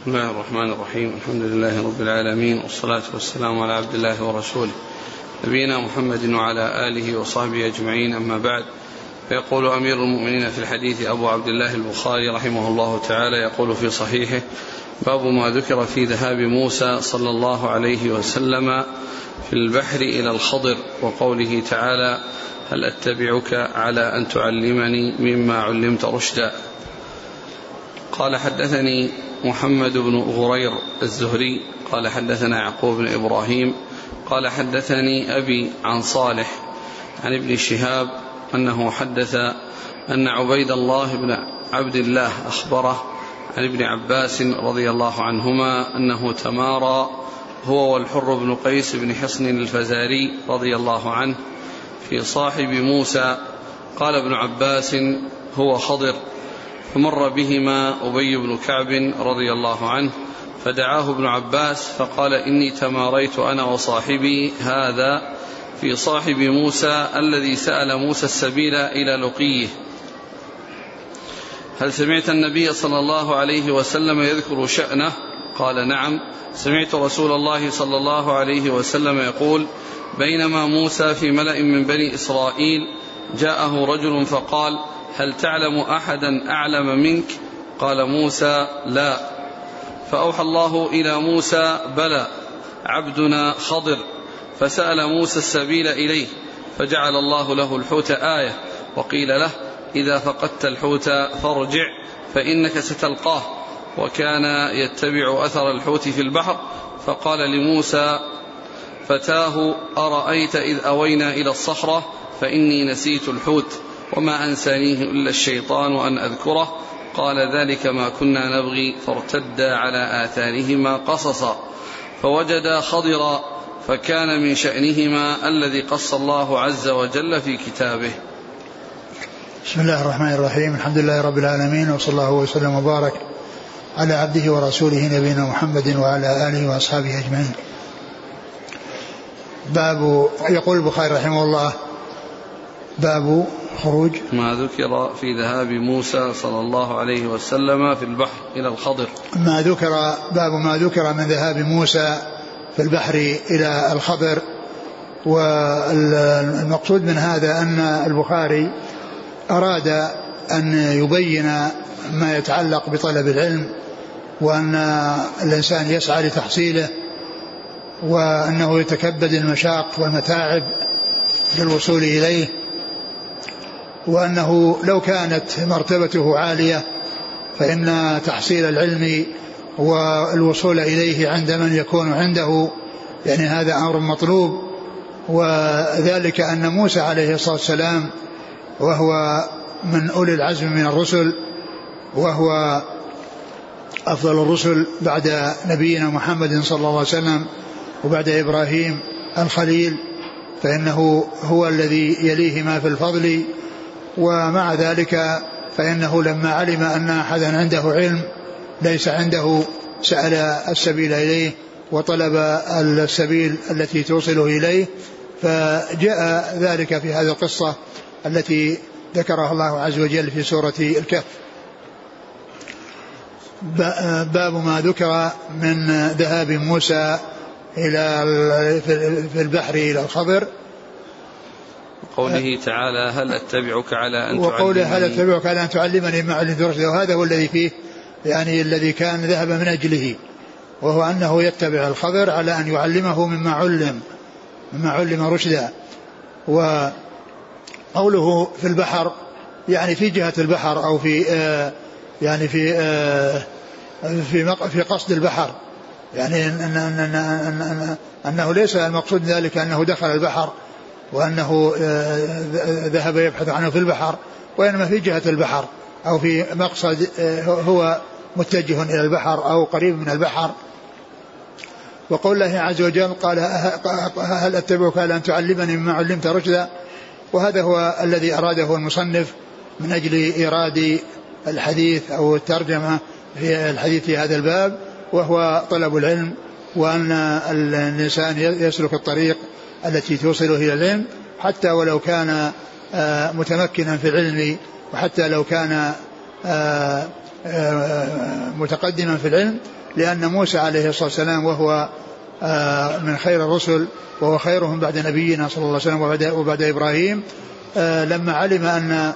بسم الله الرحمن الرحيم. الحمد لله رب العالمين والصلاة والسلام على عبد الله ورسوله. نبينا محمد وعلى آله وصحبه أجمعين أما بعد. فيقول أمير المؤمنين في الحديث أبو عبد الله البخاري رحمه الله تعالى يقول في صحيحه باب ما ذكر في ذهاب موسى صلى الله عليه وسلم في البحر إلى الخضر وقوله تعالى هل أتبعك على أن تعلمني مما علمت رشدا؟ قال حدثني محمد بن غرير الزهري قال حدثنا يعقوب بن إبراهيم قال حدثني أبي عن صالح عن ابن شهاب أنه حدث أن عبيد الله بن عبد الله أخبره عن ابن عباس رضي الله عنهما أنه تمارى هو والحر بن قيس بن حصن الفزاري رضي الله عنه في صاحب موسى قال ابن عباس هو خضر. فمر بهما أبي بن كعب رضي الله عنه فدعاه ابن عباس فقال إني تماريت أنا وصاحبي هذا في صاحب موسى الذي سأل موسى السبيل إلى لقيه. هل سمعت النبي صلى الله عليه وسلم يذكر شأنه؟ قال نعم سمعت رسول الله صلى الله عليه وسلم يقول بينما موسى في ملأ من بني إسرائيل جاءه رجل فقال هل تعلم أحدا أعلم منك؟ قال موسى لا. فأوحى الله إلى موسى بلى عبدنا خضر. فسأل موسى السبيل إليه فجعل الله له الحوت آية وقيل له إذا فقدت الحوت فارجع فإنك ستلقاه. وكان يتبع أثر الحوت في البحر فقال لموسى فتاه أرأيت إذ أوينا إلى الصخرة؟ فإني نسيت الحوت. وما أنسانيه إلا الشيطان أن أذكره. قال ذلك ما كنا نبغي فارتدا على آثارهما قصصا. فوجدا خضرا فكان من شأنهما الذي قص الله عز وجل في كتابه. بسم الله الرحمن الرحيم. الحمد لله رب العالمين وصلى الله وسلم وبارك على عبده ورسوله نبينا محمد وعلى آله وأصحابه أجمعين. باب يقول البخاري رحمه الله باب خروج. ما ذكر في ذهاب موسى صلى الله عليه وسلم في البحر إلى الخضر. ما ذكر باب ما ذكر من ذهاب موسى في البحر إلى الخضر. والمقصود من هذا أن البخاري أراد أن يبين ما يتعلق بطلب العلم وأن الإنسان يسعى لتحصيله وأنه يتكبد المشاق والمتاعب للوصول إليه. وأنه لو كانت مرتبته عالية فإن تحصيل العلم والوصول إليه عند من يكون عنده يعني هذا أمر مطلوب. وذلك أن موسى عليه الصلاة والسلام وهو من أولي العزم من الرسل وهو أفضل الرسل بعد نبينا محمد صلى الله عليه وسلم وبعد إبراهيم الخليل فإنه هو الذي يليه ما في الفضل. ومع ذلك فإنه لما علم أن أحدا عنده علم ليس عنده سأل السبيل إليه وطلب السبيل التي توصله إليه فجاء ذلك في هذه القصة التي ذكرها الله عز وجل في سورة الكهف. باب ما ذكر من ذهاب موسى إلى في البحر إلى الخضر. وقوله تعالى هل أتبعك على أن وقوله هل أتبعك على أن تعلمني ما علمت رشدا وهذا هو الذي فيه يعني الذي كان ذهب من أجله وهو أنه يتبع الخضر على أن يعلمه مما علم مما علم رشدا. وقوله في البحر يعني في جهة البحر أو في آه يعني في آه في في قصد البحر. يعني أن أن أن أن أنه ليس المقصود ذلك أنه دخل البحر وأنه آه، ذهب يبحث عنه في البحر وإنما في جهة البحر أو في مقصد آه، هو متجه إلى البحر أو قريب من البحر. وقول الله عز وجل قال هل أتبعك على أن تعلمني مما علمت رشدا؟ وهذا هو الذي أراده المصنف من أجل إيراد الحديث أو الترجمة في الحديث في هذا الباب وهو طلب العلم وأن الإنسان يسلك الطريق التي توصله إلى العلم حتى ولو كان آه، متمكنا في العلم وحتى لو كان آه، آه، متقدما في العلم لأن موسى عليه الصلاة والسلام وهو من خير الرسل وهو خيرهم بعد نبينا صلى الله عليه وسلم وبعد, وبعد إبراهيم لما علم أن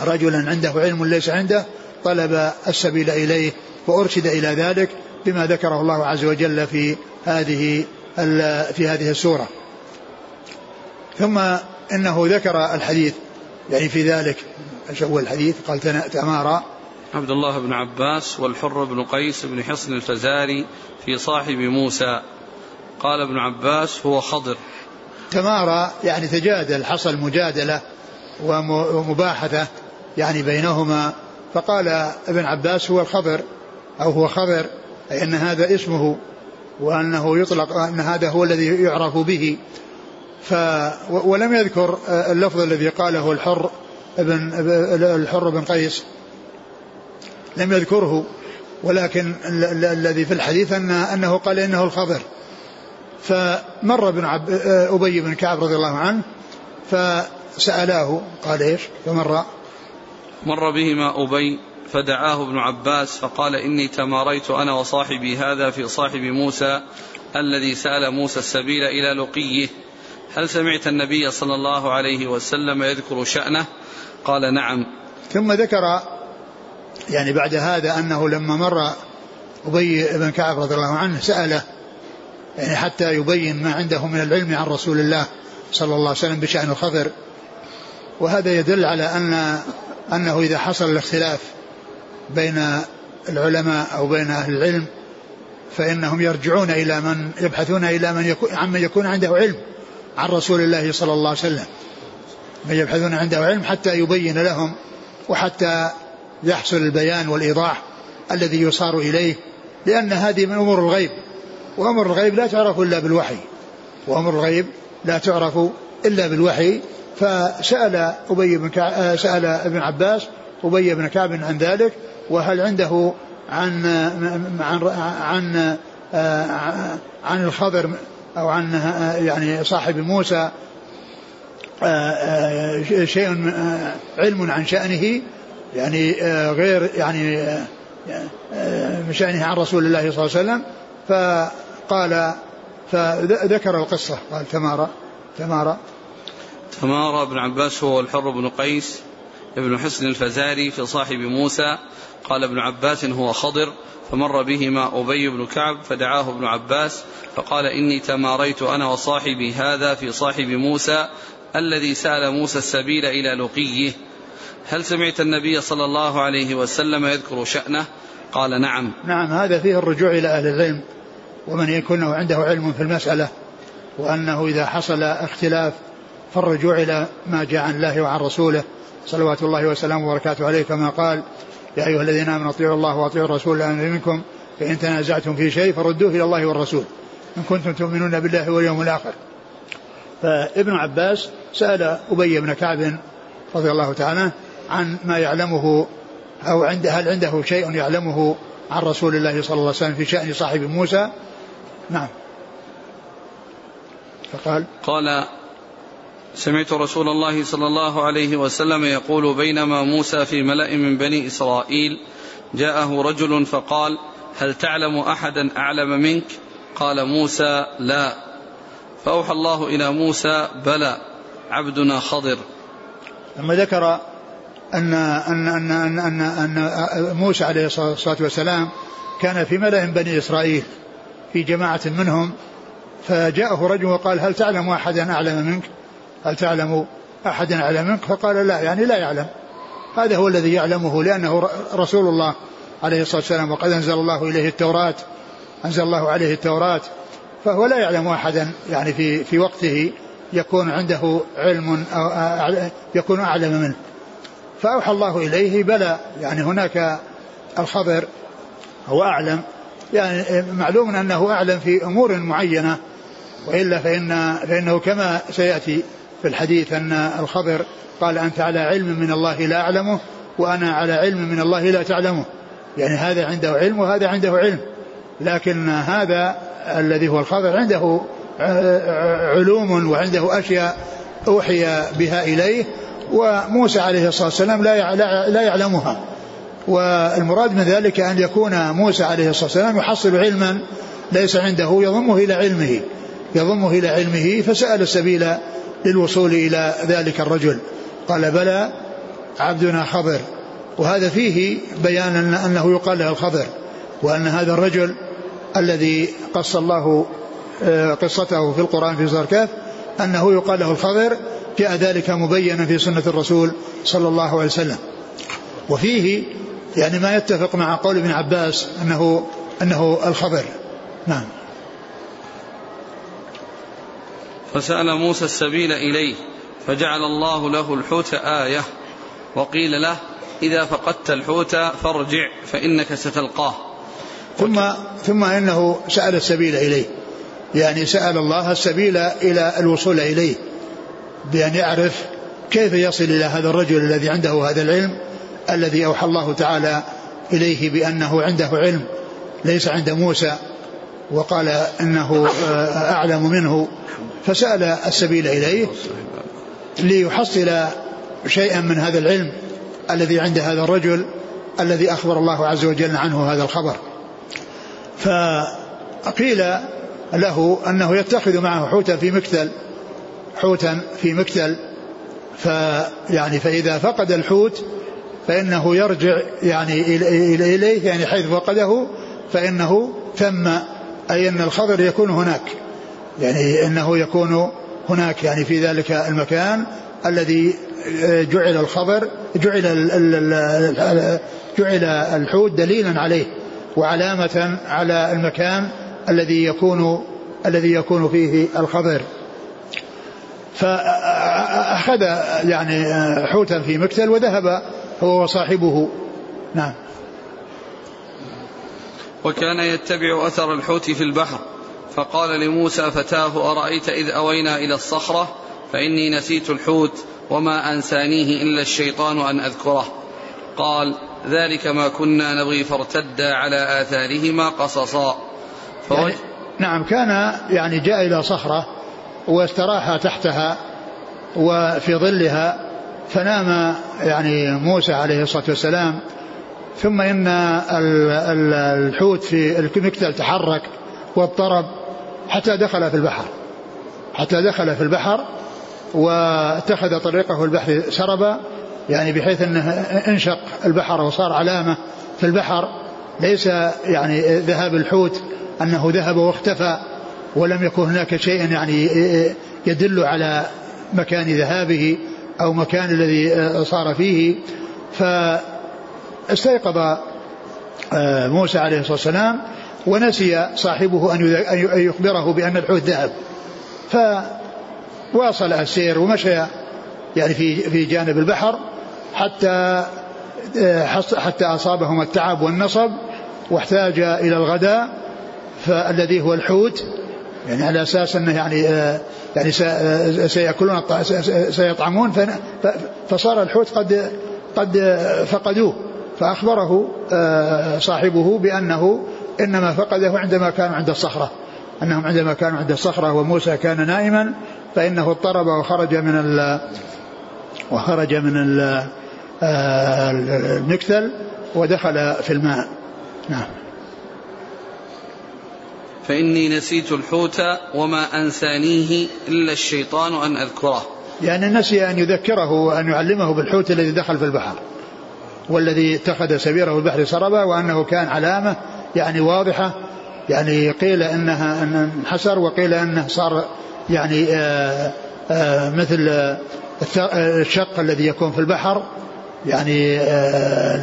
رجلا عنده علم ليس عنده طلب السبيل إليه وأرشد إلى ذلك بما ذكره الله عز وجل في هذه في هذه السورة. ثم إنه ذكر الحديث يعني في ذلك إيش اول الحديث؟ قال تمارى عبد الله بن عباس والحر بن قيس بن حصن الفزاري في صاحب موسى. قال ابن عباس هو خضر. تمارى يعني تجادل حصل مجادلة ومباحثة يعني بينهما. فقال ابن عباس هو الخضر. أو هو خضر. أي أن هذا اسمه وأنه يطلق أن هذا هو الذي يعرف به. ف ولم يذكر اللفظ الذي قاله الحر ابن الحر بن قيس. لم يذكره ولكن الذي في الحديث أن أنه قال إنه الخضر. فمر ابن عب أبي بن كعب رضي الله عنه فسألاه قال إيش؟ فمر. مر بهما أبي فدعاه ابن عباس فقال إني تماريت أنا وصاحبي هذا في صاحب موسى الذي سأل موسى السبيل إلى لقيه. هل سمعت النبي صلى الله عليه وسلم يذكر شأنه؟ قال نعم. ثم ذكر يعني بعد هذا أنه لما مر أبي بن كعب رضي الله عنه سأله يعني حتى يبين ما عنده من العلم عن رسول الله صلى الله عليه وسلم بشأن الخضر. وهذا يدل على أن أنه إذا حصل الاختلاف بين العلماء أو بين أهل العلم فإنهم يرجعون إلى من يبحثون إلى من يكون عمن يكون عنده علم. عن رسول الله صلى الله عليه وسلم. من يبحثون عنده علم حتى يبين لهم وحتى يحصل البيان والإيضاح الذي يصار إليه لأن هذه من أمور الغيب. وأمر الغيب لا تعرف إلا بالوحي. وأمر الغيب لا تعرف إلا بالوحي. فسأل أبي بن كعب سأل ابن عباس أبي بن كعب عن ذلك وهل عنده عن عن عن, عن, عن الخضر أو عن يعني صاحب موسى شيء علم عن شأنه يعني غير يعني من شأنه عن رسول الله صلى الله عليه وسلم. فقال فذكر القصة قال تمارى تمارى تمارى بن عباس هو الحر بن قيس ابن حسن الفزاري في صاحب موسى قال ابن عباس هو خضر فمر بهما أبي بن كعب فدعاه ابن عباس فقال إني تماريت أنا وصاحبي هذا في صاحب موسى الذي سأل موسى السبيل إلى لقيه. هل سمعت النبي صلى الله عليه وسلم يذكر شأنه؟ قال نعم. نعم هذا فيه الرجوع إلى أهل العلم ومن يكون عنده علم في المسألة وأنه إذا حصل اختلاف فالرجوع إلى ما جاء عن الله وعن رسوله صلوات الله وسلامه وبركاته عليه كما قال يا أيها الذين آمنوا أطيعوا الله وأطيعوا الرسول لأن منكم فإن تنازعتم في شيء فردوه إلى الله والرسول. إن كنتم تؤمنون بالله واليوم الآخر. فابن عباس سأل أبي بن كعب رضي الله تعالى عن ما يعلمه أو عنده هل عنده شيء يعلمه عن رسول الله صلى الله عليه وسلم في شأن صاحب موسى؟ نعم. فقال قال سمعت رسول الله صلى الله عليه وسلم يقول بينما موسى في ملأ من بني إسرائيل جاءه رجل فقال هل تعلم أحدا أعلم منك؟ قال موسى لا. فأوحى الله إلى موسى بلى عبدنا خضر. ثم ذكر أن أن أن أن, أن, أن موسى عليه الصلاة والسلام كان في ملأ بني إسرائيل في جماعة منهم فجاءه رجل وقال هل تعلم أحدا أعلم منك؟ هل تعلم أحدا أعلم منك؟ فقال لا يعني لا يعلم. هذا هو الذي يعلمه لأنه رسول الله عليه الصلاة والسلام وقد أنزل الله إليه التوراة أنزل الله عليه التوراة فهو لا يعلم أحدا. يعني في في وقته يكون عنده علم أو يكون أعلم منه. فأوحى الله إليه بلى. يعني هناك الخضر هو أعلم. يعني معلوم أنه أعلم في أمور معينة وإلا فإن فإنه كما سيأتي في الحديث أن الخضر قال أنت على علم من الله لا أعلمه وأنا على علم من الله لا تعلمه. يعني هذا عنده علم وهذا عنده علم. لكن هذا الذي هو الخضر عنده علوم وعنده أشياء أوحي بها إليه وموسى عليه الصلاة والسلام لا لا يعلمها. والمراد من ذلك أن يكون موسى عليه الصلاة والسلام يحصل علما ليس عنده يضمه إلى علمه. يضمه إلى علمه فسأل السبيل للوصول إلى ذلك الرجل. قال بلى عبدنا خضر. وهذا فيه بيان أنه يقال له الخضر وأن هذا الرجل الذي قص الله آه، قصته في القرآن في سورة الكهف أنه يقال له الخضر جاء ذلك مبينا في سنة الرسول صلى الله عليه وسلم. وفيه يعني ما يتفق مع قول ابن عباس أنه أنه الخضر. نعم. فسأل موسى السبيل إليه فجعل الله له الحوت آية وقيل له إذا فقدت الحوت فارجع فإنك ستلقاه. ثم ثم إنه سأل السبيل إليه يعني سأل الله السبيل إلى الوصول إليه بأن يعرف كيف يصل إلى هذا الرجل الذي عنده هذا العلم الذي أوحى الله تعالى إليه بأنه عنده علم ليس عند موسى. وقال إنه آه، أعلم منه فسأل السبيل إليه ليحصل شيئا من هذا العلم الذي عند هذا الرجل الذي أخبر الله عز وجل عنه هذا الخبر. فقيل له أنه يتخذ معه حوتا في مكتل حوتا في مكتل فيعني فإذا فقد الحوت فإنه يرجع يعني إليه يعني حيث فقده فإنه ثم أي أن الخضر يكون هناك. يعني أنه يكون هناك يعني في ذلك المكان الذي جعل الخبر جعل جعل الحوت دليلا عليه وعلامة على المكان الذي يكون الذي يكون فيه الخبر فأخذ يعني حوتا في مكتل وذهب هو وصاحبه. نعم. وكان يتبع أثر الحوت في البحر. فقال لموسى فتاه أرأيت إذ أوينا إلى الصخرة؟ فإني نسيت الحوت وما أنسانيه إلا الشيطان أن أذكره. قال ذلك ما كنا نبغي فارتدا على آثارهما قصصا. يعني نعم كان يعني جاء إلى صخرة واستراح تحتها وفي ظلها فنام يعني موسى عليه الصلاة والسلام ثم إن الحوت في المكتل تحرك واضطرب حتى دخل في البحر. حتى دخل في البحر واتخذ طريقه البحر سربا يعني بحيث إنه انشق البحر وصار علامة في البحر. ليس يعني ذهاب الحوت أنه ذهب واختفى ولم يكن هناك شيء يعني يدل على مكان ذهابه أو مكان الذي صار فيه. فاستيقظ آه، موسى عليه الصلاة والسلام ونسي صاحبه أن يخبره بأن الحوت ذهب. فواصل السير ومشى يعني في في جانب البحر حتى حتى أصابهم التعب والنصب واحتاج إلى الغداء. فالذي هو الحوت يعني على أساس أنه يعني يعني سيأكلون سيطعمون فصار الحوت قد قد فقدوه. فأخبره صاحبه بأنه إنما فقده عندما كانوا عند الصخرة. أنهم عندما كانوا عند الصخرة وموسى كان نائما فإنه اضطرب وخرج من وخرج من آه، المكتل ودخل في الماء. نعم. فإني نسيت الحوت وما أنسانيه إلا الشيطان أن أذكره. يعني نسي أن يذكره وأن يعلمه بالحوت الذي دخل في البحر. والذي اتخذ سبيره البحر سربا وأنه كان علامة يعني واضحة. يعني قيل إنها إن انحسر وقيل إنه صار يعني آآ آآ مثل الشق الذي يكون في البحر. يعني آه،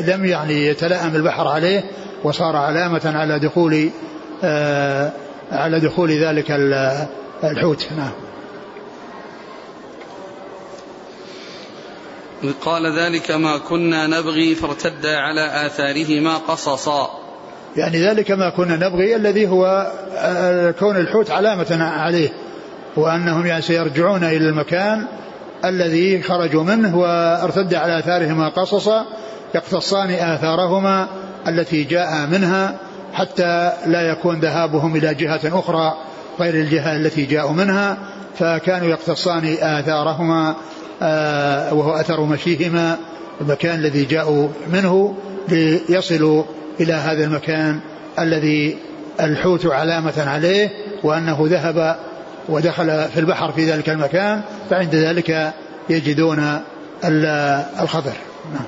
لم يعني يتلائم البحر عليه وصار علامة على دخول آه، على دخول ذلك الحوت. نعم. قال ذلك ما كنا نبغي فارتدا على آثارهما قصصا. يعني ذلك ما كنا نبغي الذي هو آه، كون الحوت علامة عليه وأنهم يعني سيرجعون إلى المكان الذي خرجوا منه وارتد على آثارهما قصصا يقتصان آثارهما التي جاء منها حتى لا يكون ذهابهم إلى جهة أخرى غير الجهة التي جاءوا منها فكانوا يقتصان آثارهما وهو أثر مشيهما المكان الذي جاءوا منه ليصلوا إلى هذا المكان الذي الحوت علامة عليه وأنه ذهب ودخل في البحر في ذلك المكان فعند ذلك يجدون الخضر. نعم.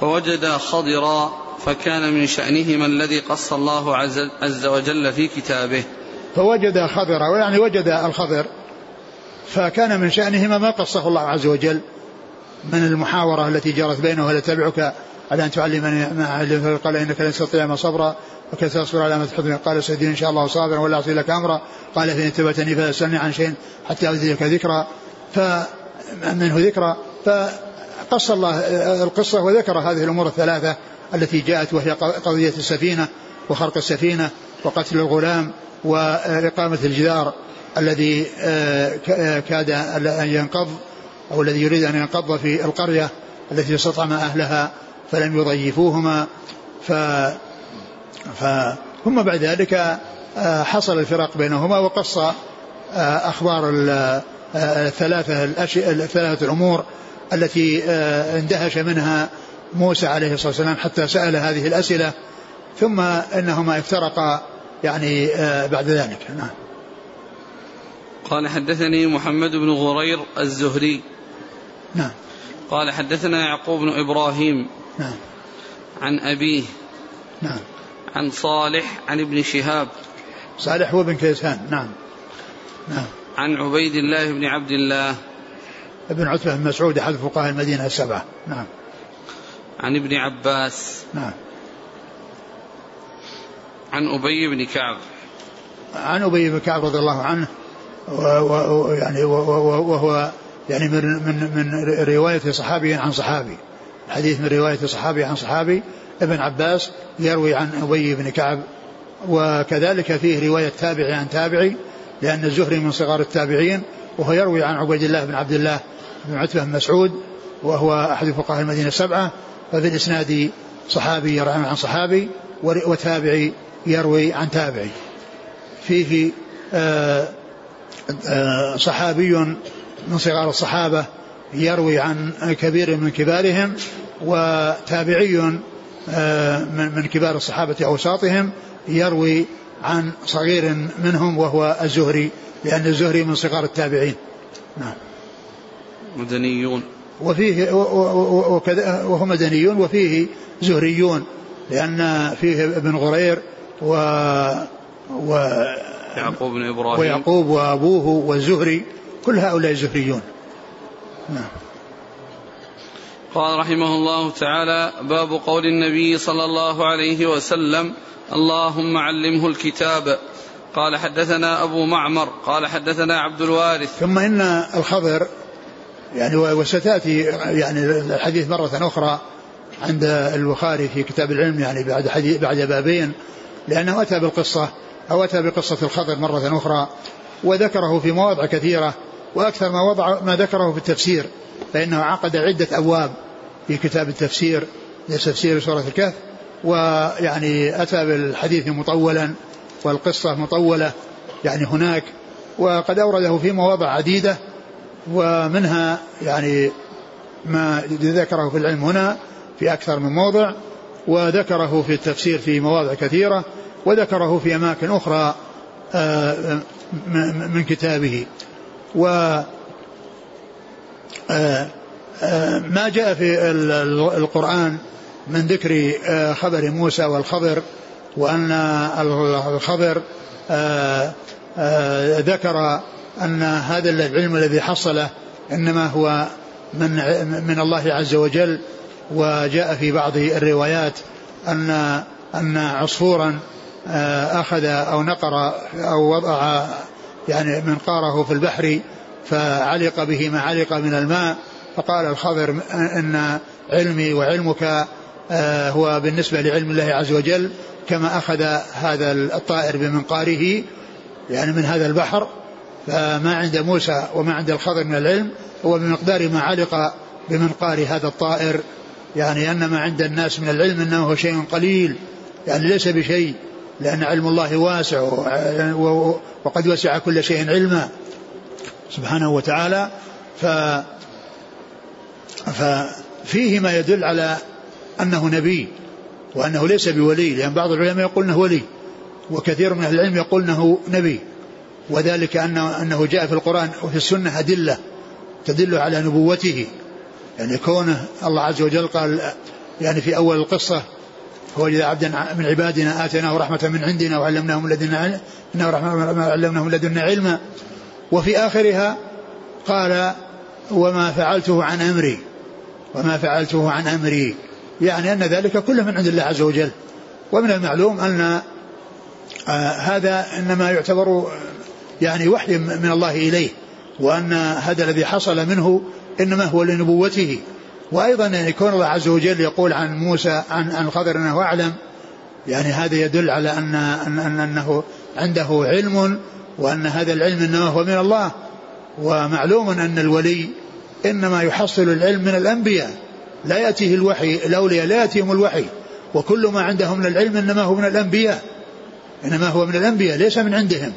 فوجد خضرا فكان من شأنهما الذي قص الله عز وجل في كتابه. فوجد خضرا يعني وجد الخضر فكان من شأنهما ما قصه الله عز وجل من المحاورة التي جرت بينه ولا تبعك على أن تعلمني ما علمت قال إنك لن تستطيع ما صبرا؟ وكيف تصبر على ما تحب قال سيدي إن شاء الله صابرا ولا أعصي لك أمرا. قال فإن اتبعتني فلا تسألني عن شيء حتى أذكرك ذكرى. فمنه ذكرى. فقص الله القصة وذكر هذه الأمور الثلاثة التي جاءت وهي قضية السفينة وخرق السفينة وقتل الغلام وإقامة الجدار. الذي آه، آه، كاد أن ينقض أو الذي يريد أن ينقض في القرية التي استطعم أهلها فلم يضيفوهما. ف ثم بعد ذلك آه، حصل الفراق بينهما وقص أخبار الثلاثة الثلاثة الأمور التي اندهش منها موسى عليه الصلاة والسلام حتى سأل هذه الأسئلة. ثم إنهما افترقا يعني بعد ذلك. نعم. قال حدثني محمد بن غرير الزهري. نعم. قال حدثنا يعقوب بن إبراهيم. نعم. عن أبيه. نعم. عن صالح عن ابن شهاب. صالح هو بن كيسان. نعم. نعم. عن عبيد الله بن عبد الله. ابن عتبة بن مسعود أحد فقهاء المدينة السبعة. نعم. عن ابن عباس. نعم. عن أبي بن كعب. عن أبي بن كعب رضي الله عنه. ويعني وهو يعني من من من رواية صحابي عن صحابي. حديث من رواية صحابي عن صحابي. ابن عباس يروي عن أبي بن كعب. وكذلك فيه رواية تابعي عن تابعي لأن الزهري من صغار التابعين وهو يروي عن عبيد الله بن عبد الله بن عتبة بن مسعود وهو أحد فقهاء المدينة السبعة. ففي الإسناد صحابي يروي عن صحابي وتابعي يروي عن تابعي. فيه آه صحابي من صغار الصحابة يروي عن كبير من كبارهم وتابعي آه، من كبار الصحابة أوساطهم يروي عن صغير منهم وهو الزهري لأن الزهري من صغار التابعين. نعم. مدنيون. وفيه وهو مدنيون وفيه زهريون لأن فيه ابن غرير و, و يعقوب بن إبراهيم. ويعقوب وأبوه والزهري كل هؤلاء زهريون. نعم. قال رحمه الله تعالى باب قول النبي صلى الله عليه وسلم اللهم علمه الكتاب. قال حدثنا أبو معمر. قال حدثنا عبد الوارث. ثم إن الخضر يعني وستأتي يعني الحديث مرة أخرى عند البخاري في كتاب العلم يعني بعد حديث بعد بابين لأنه أتى بالقصة. أو أتى بقصة الخضر مرة أخرى وذكره في مواضع كثيرة وأكثر ما وضع ما ذكره في التفسير فإنه عقد عدة أبواب في كتاب التفسير لتفسير سورة الكهف ويعني أتى بالحديث مطولا والقصة مطولة يعني هناك وقد أورده في مواضع عديدة ومنها يعني ما ذكره في العلم هنا في أكثر من موضع وذكره في التفسير في مواضع كثيرة وذكره في أماكن أخرى آه، من كتابه. و آه، آه، ما جاء في القرآن من ذكر خبر موسى والخضر وأن الخضر ذكر أن هذا العلم الذي حصله إنما هو من من الله عز وجل. وجاء في بعض الروايات أن أن عصفورا أخذ أو نقر أو وضع يعني منقاره في البحر فعلق به ما علق من الماء فقال الخضر إن علمي وعلمك آه، هو بالنسبة لعلم الله عز وجل كما أخذ هذا الطائر بمنقاره يعني من هذا البحر فما عند موسى وما عند الخضر من العلم هو بمقدار ما علق بمنقار هذا الطائر يعني أن ما عند الناس من العلم أنه شيء قليل يعني ليس بشيء. لأن علم الله واسع وقد وسع كل شيء علما سبحانه وتعالى. ف ف فيه ما يدل على أنه نبي وأنه ليس بولي لأن بعض العلماء يقول أنه ولي وكثير من أهل العلم يقول أنه نبي. وذلك أنه, أنه جاء في القرآن وفي السنة أدلة تدل على نبوته. يعني كونه الله عز وجل قال يعني في أول القصة إذا عبدا من عبادنا آتيناه رحمة من عندنا وعلمناه من لدنا رحمة علمناه من لدنا علما. وفي آخرها قال وما فعلته عن أمري. وما فعلته عن أمري. يعني أن ذلك كله من عند الله عز وجل. ومن المعلوم أن آه هذا إنما يعتبر يعني وحي من الله إليه. وأن هذا الذي حصل منه إنما هو لنبوته. وأيضا يعني كون الله عز وجل يقول عن موسى عن عن الخضر أنه أعلم. يعني هذا يدل على أن, أن, أن أنه عنده علم وأن هذا العلم إنما هو من الله. ومعلوم أن الولي إنما يحصل العلم من الأنبياء. لا يأتيه الوحي الأولياء لا يأتيهم الوحي. وكل ما عندهم من العلم إنما هو من الأنبياء. إنما هو من الأنبياء ليس من عندهم.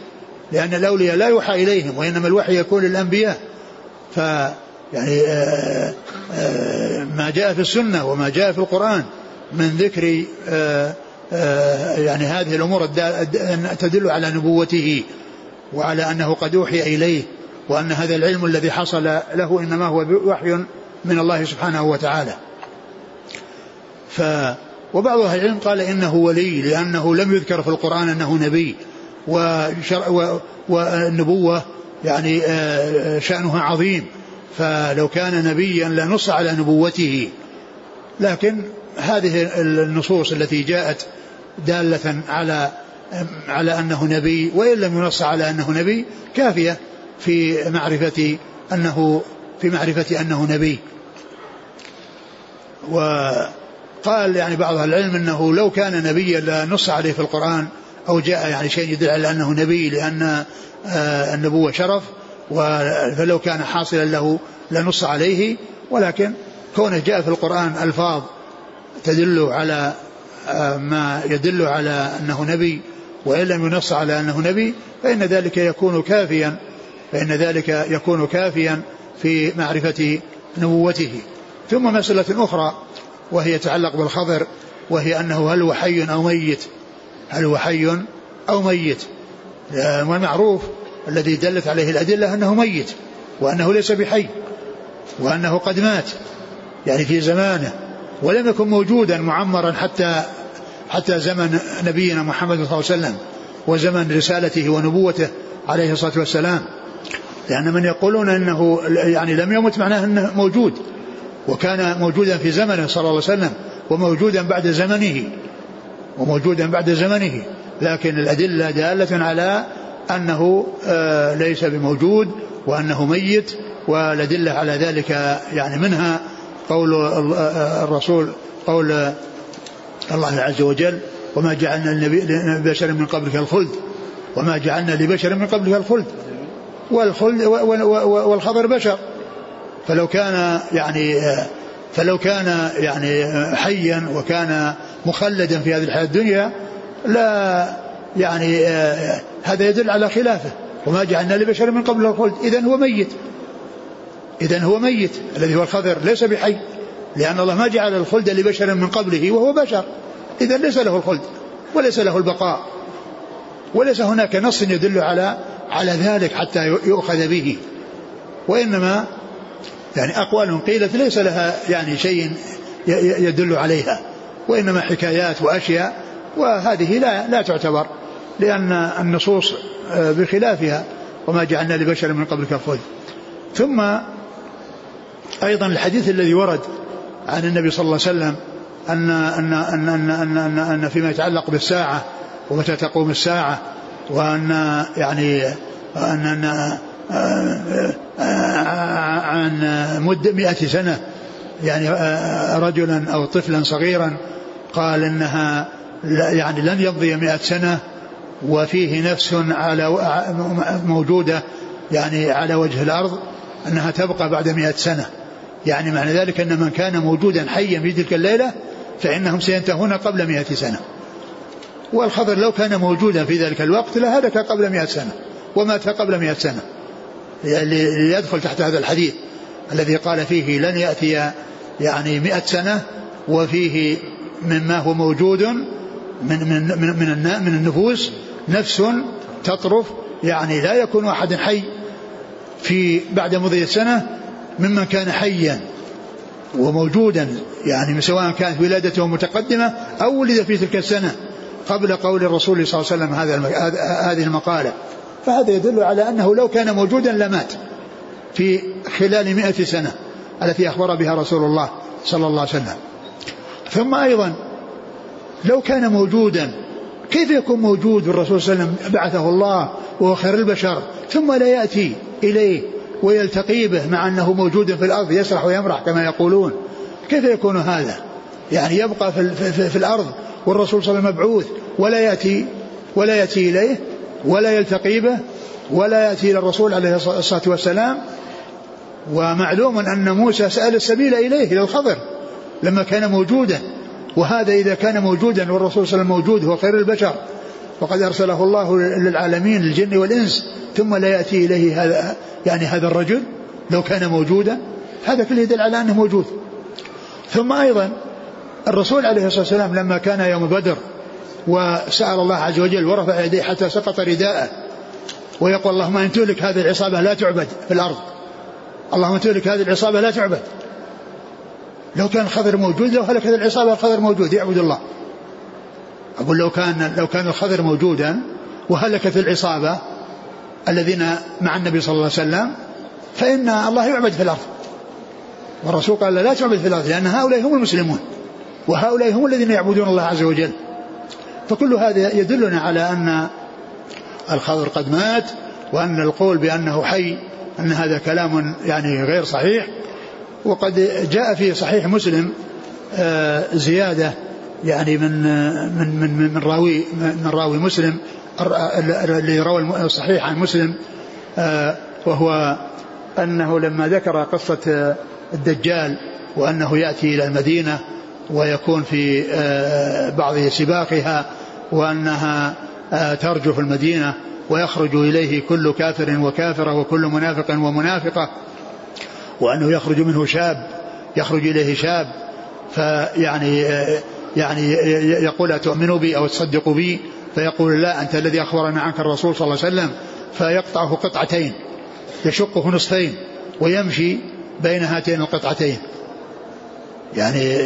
لأن الأولياء لا يوحى إليهم وإنما الوحي يكون للأنبياء. ف يعني آه، آه، ما جاء في السنة وما جاء في القرآن من ذكر آه، يعني هذه الأمور تدل على نبوته وعلى أنه قد أوحي إليه وأن هذا العلم الذي حصل له إنما هو وحي من الله سبحانه وتعالى. ف وبعض أهل العلم قال إنه ولي لأنه لم يذكر في القرآن أنه نبي وشرع والنبوة يعني شأنها عظيم فلو كان نبيا لنص على نبوته. لكن هذه النصوص التي جاءت دالة على على أنه نبي وإن لم ينص على أنه نبي كافية في معرفة أنه في معرفة أنه نبي. وقال يعني بعض العلم أنه لو كان نبيا لنص عليه في القرآن أو جاء يعني شيء يدل على أنه نبي لأن آه، النبوة شرف فلو كان حاصلا له لنص عليه ولكن كونه جاء في القرآن ألفاظ تدل على آه، ما يدل على أنه نبي وإن لم ينص على أنه نبي فإن ذلك يكون كافيا فإن ذلك يكون كافيا في معرفة نبوته. ثم مسألة أخرى وهي يتعلق بالخضر وهي أنه هل هو حي أو ميت؟ هل هو حي أو ميت؟ آه، والمعروف الذي دلت عليه الأدلة أنه ميت وأنه ليس بحي وأنه قد مات يعني في زمانه ولم يكن موجودا معمرا حتى حتى زمن نبينا محمد صلى الله عليه وسلم وزمن رسالته ونبوته عليه الصلاة والسلام. لأن من يقولون أنه يعني لم يمت معناه أنه موجود وكان موجودا في زمنه صلى الله عليه وسلم وموجودا بعد زمنه وموجودا بعد زمنه لكن الأدلة دالة على أنه آه، ليس بموجود وأنه ميت والأدلة على ذلك يعني منها قول آه، الرسول قول الله عز وجل وما جعلنا لبشر من قبلك الخلد وما جعلنا لبشر من قبلك الخلد والخلد والخبر بشر. فلو كان يعني آه، فلو كان يعني حيا وكان مخلدا في هذه الحياة الدنيا لا يعني آه، هذا يدل على خلافه. وما جعلنا لبشر من قبل الخلد. إذا هو ميت. إذا هو ميت. الذي هو الخضر. ليس بحي. لأن الله ما جعل الخلد لبشر من قبله وهو بشر. إذا ليس له الخلد. وليس له البقاء. وليس هناك نص يدل على على ذلك حتى يؤخذ به. وإنما يعني أقوال قيلت ليس لها يعني شيء يدل عليها. وإنما حكايات وأشياء. وهذه لا لا تعتبر. لأن النصوص آه، بخلافها وما جعلنا لبشر من قبلك الخلد ثم أيضا الحديث الذي ورد عن النبي صلى الله عليه وسلم أن أن أن أن أن, أن, أن فيما يتعلق بالساعة ومتى تقوم الساعة وأن يعني أن, أن آه، آه، عن مدة مئة سنة. يعني رجلا أو طفلا صغيرا قال إنها يعني لن يمضي مئة سنة وفيه نفس على موجودة يعني على وجه الأرض أنها تبقى بعد مئة سنة. يعني معنى ذلك أن من كان موجودا حيا في تلك الليلة فإنهم سينتهون قبل مئة سنة. والخضر لو كان موجودا في ذلك الوقت لهلك قبل مئة سنة ومات قبل مئة سنة. ليدخل تحت هذا الحديث الذي قال فيه لن يأتي يعني مئة سنة وفيه مما هو موجود من من من من, من النفوس نفس تطرف يعني لا يكون أحد حي في بعد مضي سنة ممن كان حيا وموجودا يعني سواء كانت ولادته متقدمة أو ولد في تلك السنة قبل قول الرسول صلى الله عليه وسلم هذا هذه المقالة. فهذا يدل على أنه لو كان موجودا لمات في خلال مئة سنة التي أخبر بها رسول الله صلى الله عليه وسلم. ثم أيضا لو كان موجودا كيف يكون موجود؟ والرسول صلى الله عليه وسلم بعثه الله وهو خير البشر ثم لا يأتي إليه ويلتقي به مع أنه موجود في الأرض يسرح ويمرح كما يقولون. كيف يكون هذا؟ يعني يبقى في, في, في الأرض والرسول صلى الله عليه وسلم مبعوث ولا يأتي ولا يأتي إليه ولا يلتقي به ولا يأتي إلى الرسول عليه الصلاة والسلام. ومعلوم أن موسى سأل السبيل إليه إلى الخضر لما كان موجودا. وهذا إذا كان موجودا والرسول صلى الله عليه وسلم موجود هو خير البشر. وقد أرسله الله للعالمين الجن والإنس ثم لا يأتي إليه هذا يعني هذا الرجل لو كان موجودا. هذا كله يدل على أنه موجود. ثم أيضا الرسول عليه الصلاة والسلام لما كان يوم بدر وسأل الله عز وجل ورفع يديه حتى سقط رداءه. ويقول اللهم إن تهلك هذه العصابة لا تعبد في الأرض. اللهم تهلك هذه العصابة لا تعبد. لو كان الخضر موجود لو هلك هذه العصابة الخضر موجود يعبد الله. أقول لو كان لو كان الخضر موجودا وهلكت العصابة الذين مع النبي صلى الله عليه وسلم فإن الله يعبد في الأرض. والرسول قال لا تعبد في الأرض لأن هؤلاء هم المسلمون وهؤلاء هم الذين يعبدون الله عز وجل. فكل هذا يدلنا على أن الخضر قد مات وأن القول بأنه حي أن هذا كلام يعني غير صحيح وقد جاء في صحيح مسلم آه، زيادة يعني من من من من راوي من راوي مسلم اللي روى الصحيح عن مسلم آه، وهو أنه لما ذكر قصة الدجال وأنه يأتي إلى المدينة ويكون في آه، بعض سباقها وأنها ترجف المدينة ويخرج إليه كل كافر وكافرة وكل منافق ومنافقة وأنه يخرج منه شاب يخرج إليه شاب فيعني يعني يقول أتؤمنوا بي أو تصدقوا بي؟ فيقول لا أنت الذي أخبرنا عنك الرسول صلى الله عليه وسلم. فيقطعه قطعتين يشقه نصفين ويمشي بين هاتين القطعتين. يعني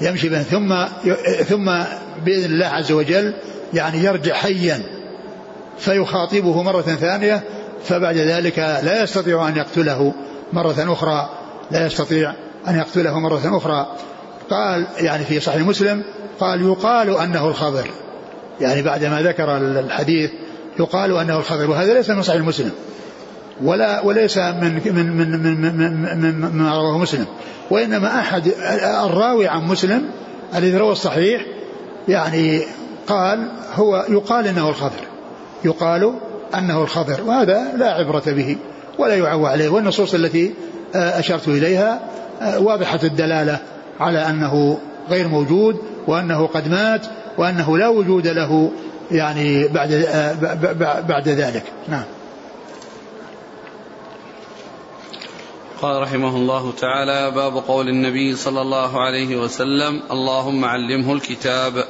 يمشي بين ثم ثم بإذن الله عز وجل يعني يرجع حيا فيخاطبه مرة ثانية فبعد ذلك لا يستطيع أن يقتله. مرة أخرى لا يستطيع أن يقتله مرة أخرى. قال يعني في صحيح مسلم قال يقال أنه الخضر. يعني بعدما ذكر الحديث يقال أنه الخضر وهذا ليس من صحيح مسلم ولا وليس من من من من من, من, من رواه مسلم. وإنما أحد الراوي عن مسلم الذي روى الصحيح يعني قال هو يقال إنه الخضر يقال أنه الخضر وهذا لا عبرة به. ولا يعوى عليه. والنصوص التي أشرت إليها واضحة الدلالة على أنه غير موجود وأنه قد مات وأنه لا وجود له يعني بعد بعد ذلك. نعم. قال رحمه الله تعالى باب قول النبي صلى الله عليه وسلم اللهم علمه الكتاب.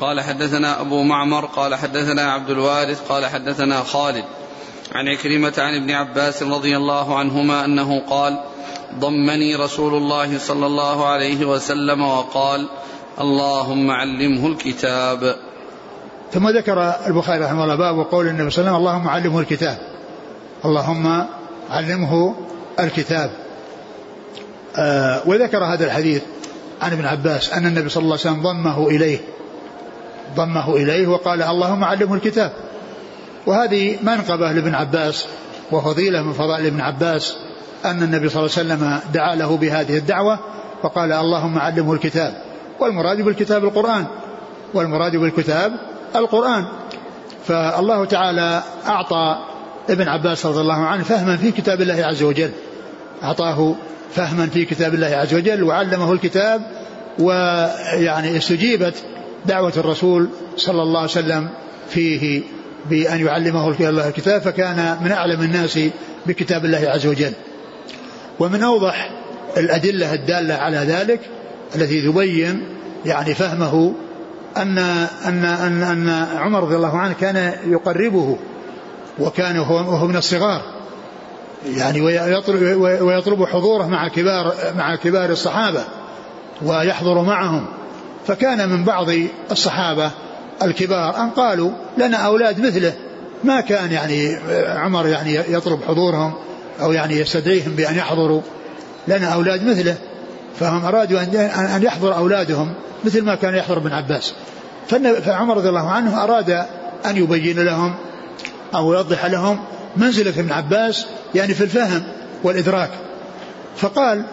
قال حدثنا أبو معمر قال حدثنا عبد الوارث قال حدثنا خالد. عن عكرمة عن ابن عباس رضي الله عنهما أنه قال ضمني رسول الله صلى الله عليه وسلم وقال اللهم علمه الكتاب. ثم ذكر البخاري رحمه الله باب قول النبي صلى الله عليه وسلم اللهم علمه الكتاب. اللهم علمه الكتاب. آه وذكر هذا الحديث عن ابن عباس أن النبي صلى الله عليه وسلم ضمه إليه. ضمه إليه وقال اللهم علمه الكتاب. وهذه منقبة لابن عباس وفضيلة من فضائل ابن عباس أن النبي صلى الله عليه وسلم دعا له بهذه الدعوة وقال اللهم علمه الكتاب والمراد بالكتاب القرآن والمراد بالكتاب القرآن. فالله تعالى أعطى ابن عباس رضي الله عنه فهما في كتاب الله عز وجل. أعطاه فهما في كتاب الله عز وجل وعلمه الكتاب ويعني استجيبت دعوة الرسول صلى الله عليه وسلم فيه. بأن يعلمه الله الكتاب فكان من أعلم الناس بكتاب الله عز وجل. ومن أوضح الأدلة الدالة على ذلك التي تبين يعني فهمه أن أن أن أن عمر رضي الله عنه كان يقربه وكان هو من الصغار. يعني ويطلب, ويطلب حضوره مع كبار مع كبار الصحابة ويحضر معهم. فكان من بعض الصحابة الكبار أن قالوا لنا أولاد مثله؟ ما كان يعني عمر يعني يطلب حضورهم أو يعني يستدعيهم بأن يحضروا. لنا أولاد مثله. فهم أرادوا أن يحضر أولادهم مثل ما كان يحضر ابن عباس. فعمر رضي الله عنه أراد أن يبين لهم أو يوضح لهم منزلة ابن عباس يعني في الفهم والإدراك. فقال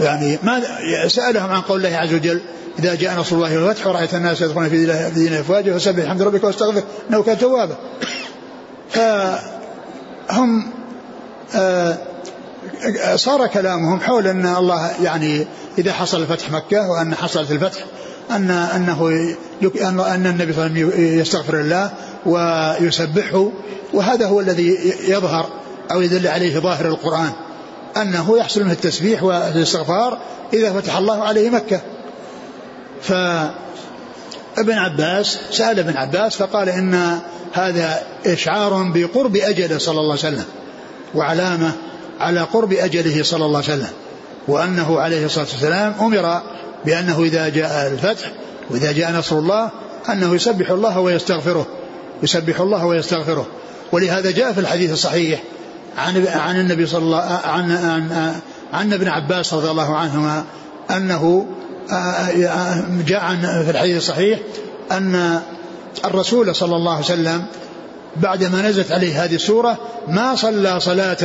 يعني ما سألهم عن قول الله عز وجل إذا جاء نصر الله والفتح ورأيت الناس يدخلون في دين أفواجا فسبح الحمد ربك واستغفر إنه كان توابا. فهم آه صار كلامهم حول أن الله يعني إذا حصل فتح مكة وأن حصلت الفتح أن أنه أن النبي صلى الله عليه وسلم يستغفر الله ويسبحه وهذا هو الذي يظهر أو يدل عليه ظاهر القرآن أنه يحصل منه التسبيح والإستغفار إذا فتح الله عليه مكة. فابن عباس سأل ابن عباس فقال إن هذا إشعار بقرب أجله صلى الله عليه وسلم وعلامة على قرب أجله صلى الله عليه وسلم وأنه عليه الصلاة والسلام أمر بأنه إذا جاء الفتح وإذا جاء نصر الله أنه يسبح الله ويستغفره يسبح الله ويستغفره. ولهذا جاء في الحديث الصحيح عن عن النبي صلى الله عن عن, عن ابن عباس رضي الله عنهما أنه جاء في الحديث الصحيح أن الرسول صلى الله عليه وسلم بعدما نزلت عليه هذه السورة ما صلى صلاة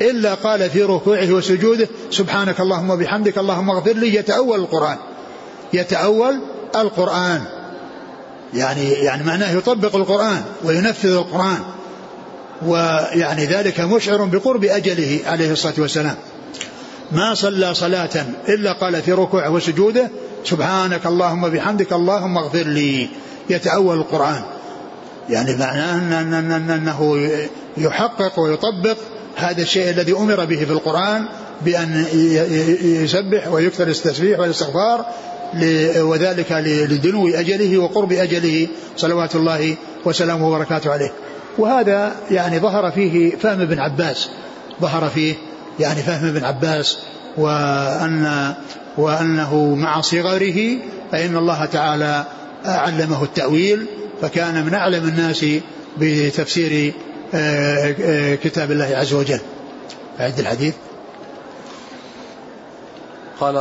إلا قال في ركوعه وسجوده سبحانك اللهم وبحمدك اللهم اغفر لي يتأول القرآن. يتأول القرآن. يعني يعني معناه يطبق القرآن وينفذ القرآن. ويعني ذلك مشعر بقرب أجله عليه الصلاة والسلام. ما صلى صلاة إلا قال في ركوعه وسجوده سبحانك اللهم بحمدك اللهم اغفر لي. يتأول القرآن. يعني معناه أن أن أنه يحقق ويطبق هذا الشيء الذي أمر به في القرآن بأن يسبح ويكثر التسبيح والاستغفار وذلك لدنو أجله وقرب أجله. صلوات الله وسلامه وبركاته عليه. وهذا يعني ظهر فيه فهم ابن عباس. ظهر فيه يعني فهم ابن عباس وأن وأنه مع صغره فإن الله تعالى علمه التأويل فكان من أعلم الناس بتفسير آه، آه، كتاب الله عز وجل. أعد الحديث. قال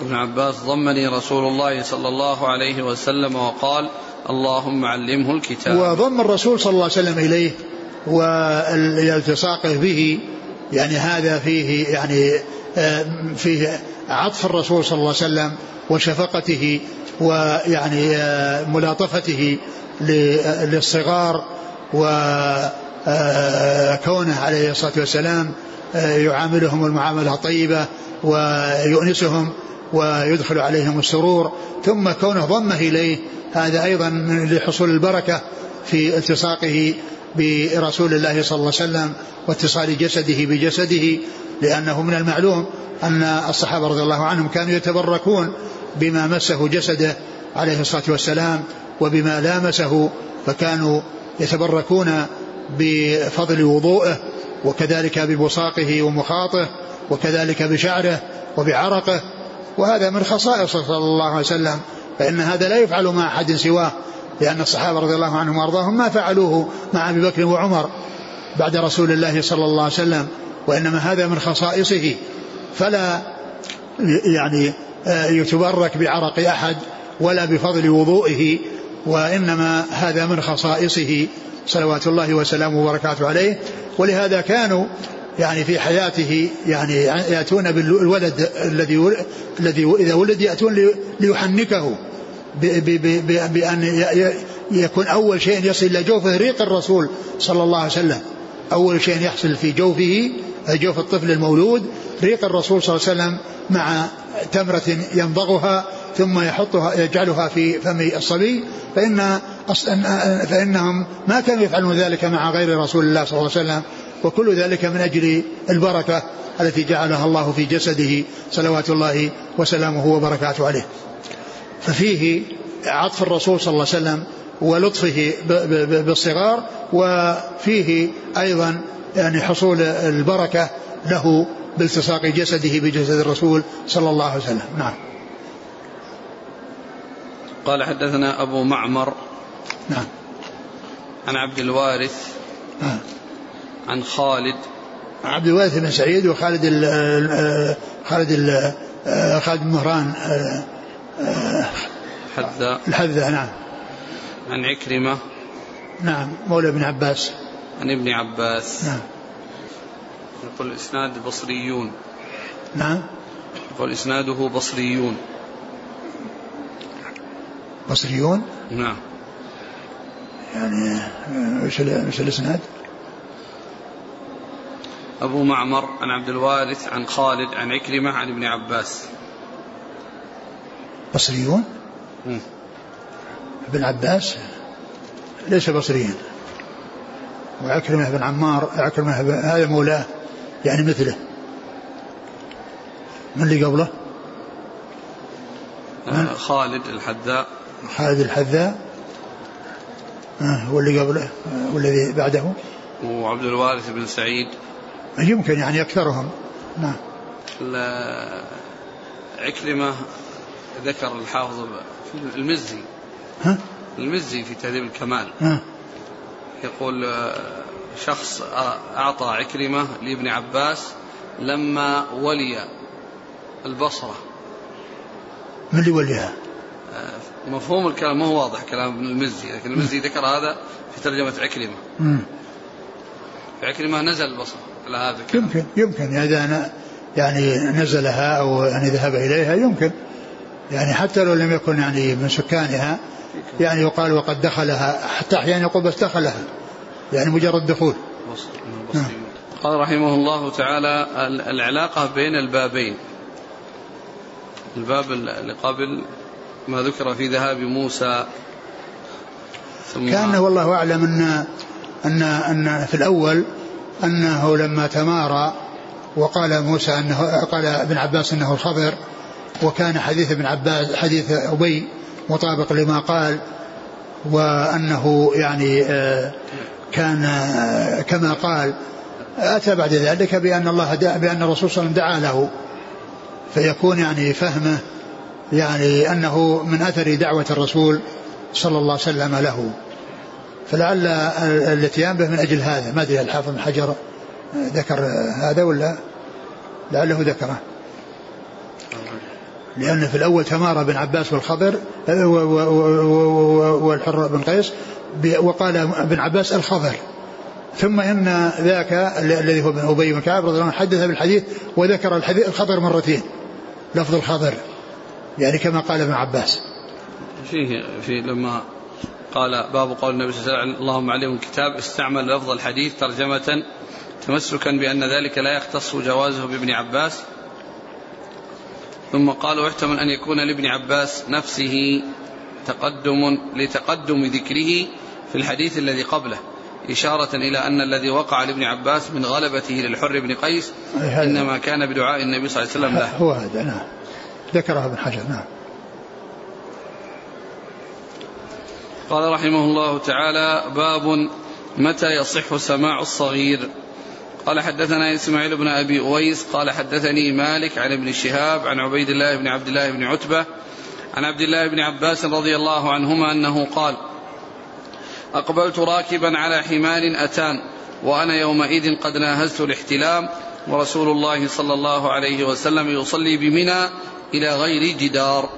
ابن عباس ضمني رسول الله صلى الله عليه وسلم وقال اللهم علمه الكتاب. وضم الرسول صلى الله عليه وسلم إليه والالتصاقه به يعني هذا فيه يعني آه، فيه عطف الرسول صلى الله عليه وسلم وشفقته ويعني آه، ملاطفته للصغار وكونه آه، عليه الصلاة والسلام يعاملهم المعاملة الطيبة ويؤنسهم ويدخل عليهم السرور ثم كونه ضمه إليه هذا أيضا لحصول البركة في التصاقه برسول الله صلى الله عليه وسلم واتصال جسده بجسده لأنه من المعلوم أن الصحابة رضي الله عنهم كانوا يتبركون بما مسه جسده عليه الصلاة والسلام وبما لامسه فكانوا يتبركون بفضل وضوءه وكذلك ببصاقه ومخاطه وكذلك بشعره وبعرقه وهذا من خصائصه صلى الله عليه وسلم فإن هذا لا يفعل مع أحد سواه. لأن الصحابة رضي الله عنهم وأرضاهم ما فعلوه مع أبي بكر وعمر بعد رسول الله صلى الله عليه وسلم وإنما هذا من خصائصه. فلا يعني آه، يتبرك بعرق أحد ولا بفضل وضوئه وإنما هذا من خصائصه. صلوات الله وسلامه وبركاته عليه. ولهذا كانوا يعني في حياته يعني يأتون بالولد الذي الذي إذا ولد يأتون ليحنكه. بأن يكون أول شيء يصل إلى جوفه ريق الرسول صلى الله عليه وسلم. أول شيء يحصل في جوفه جوف الطفل المولود ريق الرسول صلى الله عليه وسلم مع تمرة يمضغها ثم يحطها يجعلها في فم الصبي. فإن فإنهم ما كانوا يفعلون ذلك مع غير رسول الله صلى الله عليه وسلم. وكل ذلك من أجل البركة التي جعلها الله في جسده. صلوات الله وسلامه وبركاته عليه. ففيه عطف الرسول صلى الله عليه وسلم ولطفه بالصغار وفيه أيضا يعني حصول البركة له بالتصاق جسده بجسد الرسول صلى الله عليه وسلم. نعم. قال حدثنا أبو معمر نعم. عن عبد الوارث نعم. عن خالد. عبد الوارث بن سعيد وخالد ال خالد ال خالد بن مهران حذاء الحذاء نعم. عن عكرمة. نعم مولى ابن عباس. عن ابن عباس. نعم. يقول إسناد بصريون. نعم. يقول إسناده بصريون. بصريون؟ نعم. يعني وش وش الإسناد؟ أبو معمر عن عبد الوارث عن خالد عن عكرمة عن ابن عباس. بصريون؟ ابن عباس؟ ليس بصريا وعكرمة بن عمار عكرمة هذا مولاه يعني مثله. من اللي قبله؟ آه خالد الحذاء. خالد الحذاء. آه واللي قبله آه والذي بعده؟ وعبد الوارث بن سعيد. يمكن يعني أكثرهم. نعم. عكرمة ذكر الحافظ في المزي. ها؟ المزي في تهذيب الكمال. ها. يقول آه، شخص آه، أعطى عكرمة لابن عباس لما ولي البصرة. من اللي وليها؟ آه، مفهوم الكلام ما هو واضح كلام ابن المزي لكن المزي ذكر هذا في ترجمة عكرمة. عكرمة نزل البصرة على هذا الكلام. يمكن يمكن. إذا أنا يعني نزلها أو يعني ذهب إليها يمكن. يعني حتى لو لم يكن يعني من سكانها يعني يقال وقد دخلها حتى أحيانا يقول بس دخلها يعني مجرد دخول. قال رحمه الله تعالى ال- العلاقة بين البابين الباب اللي قبل ما ذكر في ذهاب موسى ثم كان والله أعلم أن أن أن في الأول أنه لما تمارى وقال موسى أنه قال ابن عباس أنه الخضر وكان حديث ابن عباس حديث أبي مطابق لما قال وأنه يعني آه، كان آه، كما قال أتى بعد ذلك بأن الله بأن الرسول صلى الله عليه وسلم دعا له. فيكون يعني فهمه يعني أنه من أثر دعوة الرسول صلى الله عليه وسلم له. فلعل الاتيان به من أجل هذا. ما أدري الحافظ حجر ذكر هذا ولا؟ لعله ذكره. لأن في الأول تمارى بن عباس والخضر و- والحر بن قيس وقال ابن عباس الخضر. ثم إن ذاك ال- الذي هو ابن أبي بن كعب رضي الله عنه حدث بالحديث وذكر الحديث الخضر مرتين لفظ الخضر يعني كما قال ابن عباس. فيه في لما قال باب قول النبي صلى الله عليه وسلم اللهم عليهم الكتاب استعمل لفظ الحديث ترجمة تمسكا بأن ذلك لا يختص جوازه بابن عباس. ثم قال واحتمل أن يكون لابن عباس نفسه تقدم لتقدم ذكره في الحديث الذي قبله إشارة إلى أن الذي وقع لابن عباس من غلبته للحر بن قيس. إنما كان بدعاء النبي صلى الله عليه وسلم له. هو هذا نعم. ذكره ابن حجر نعم. قال رحمه الله تعالى باب متى يصح سماع الصغير؟ قال حدثنا إسماعيل بن أبي أويس قال حدثني مالك عن ابن شهاب عن عبيد الله بن عبد الله بن عتبة عن عبد الله بن عباس رضي الله عنهما أنه قال أقبلت راكبا على حمار أتان وأنا يومئذ قد ناهزت الاحتلام ورسول الله صلى الله عليه وسلم يصلي بمنى إلى غير جدار.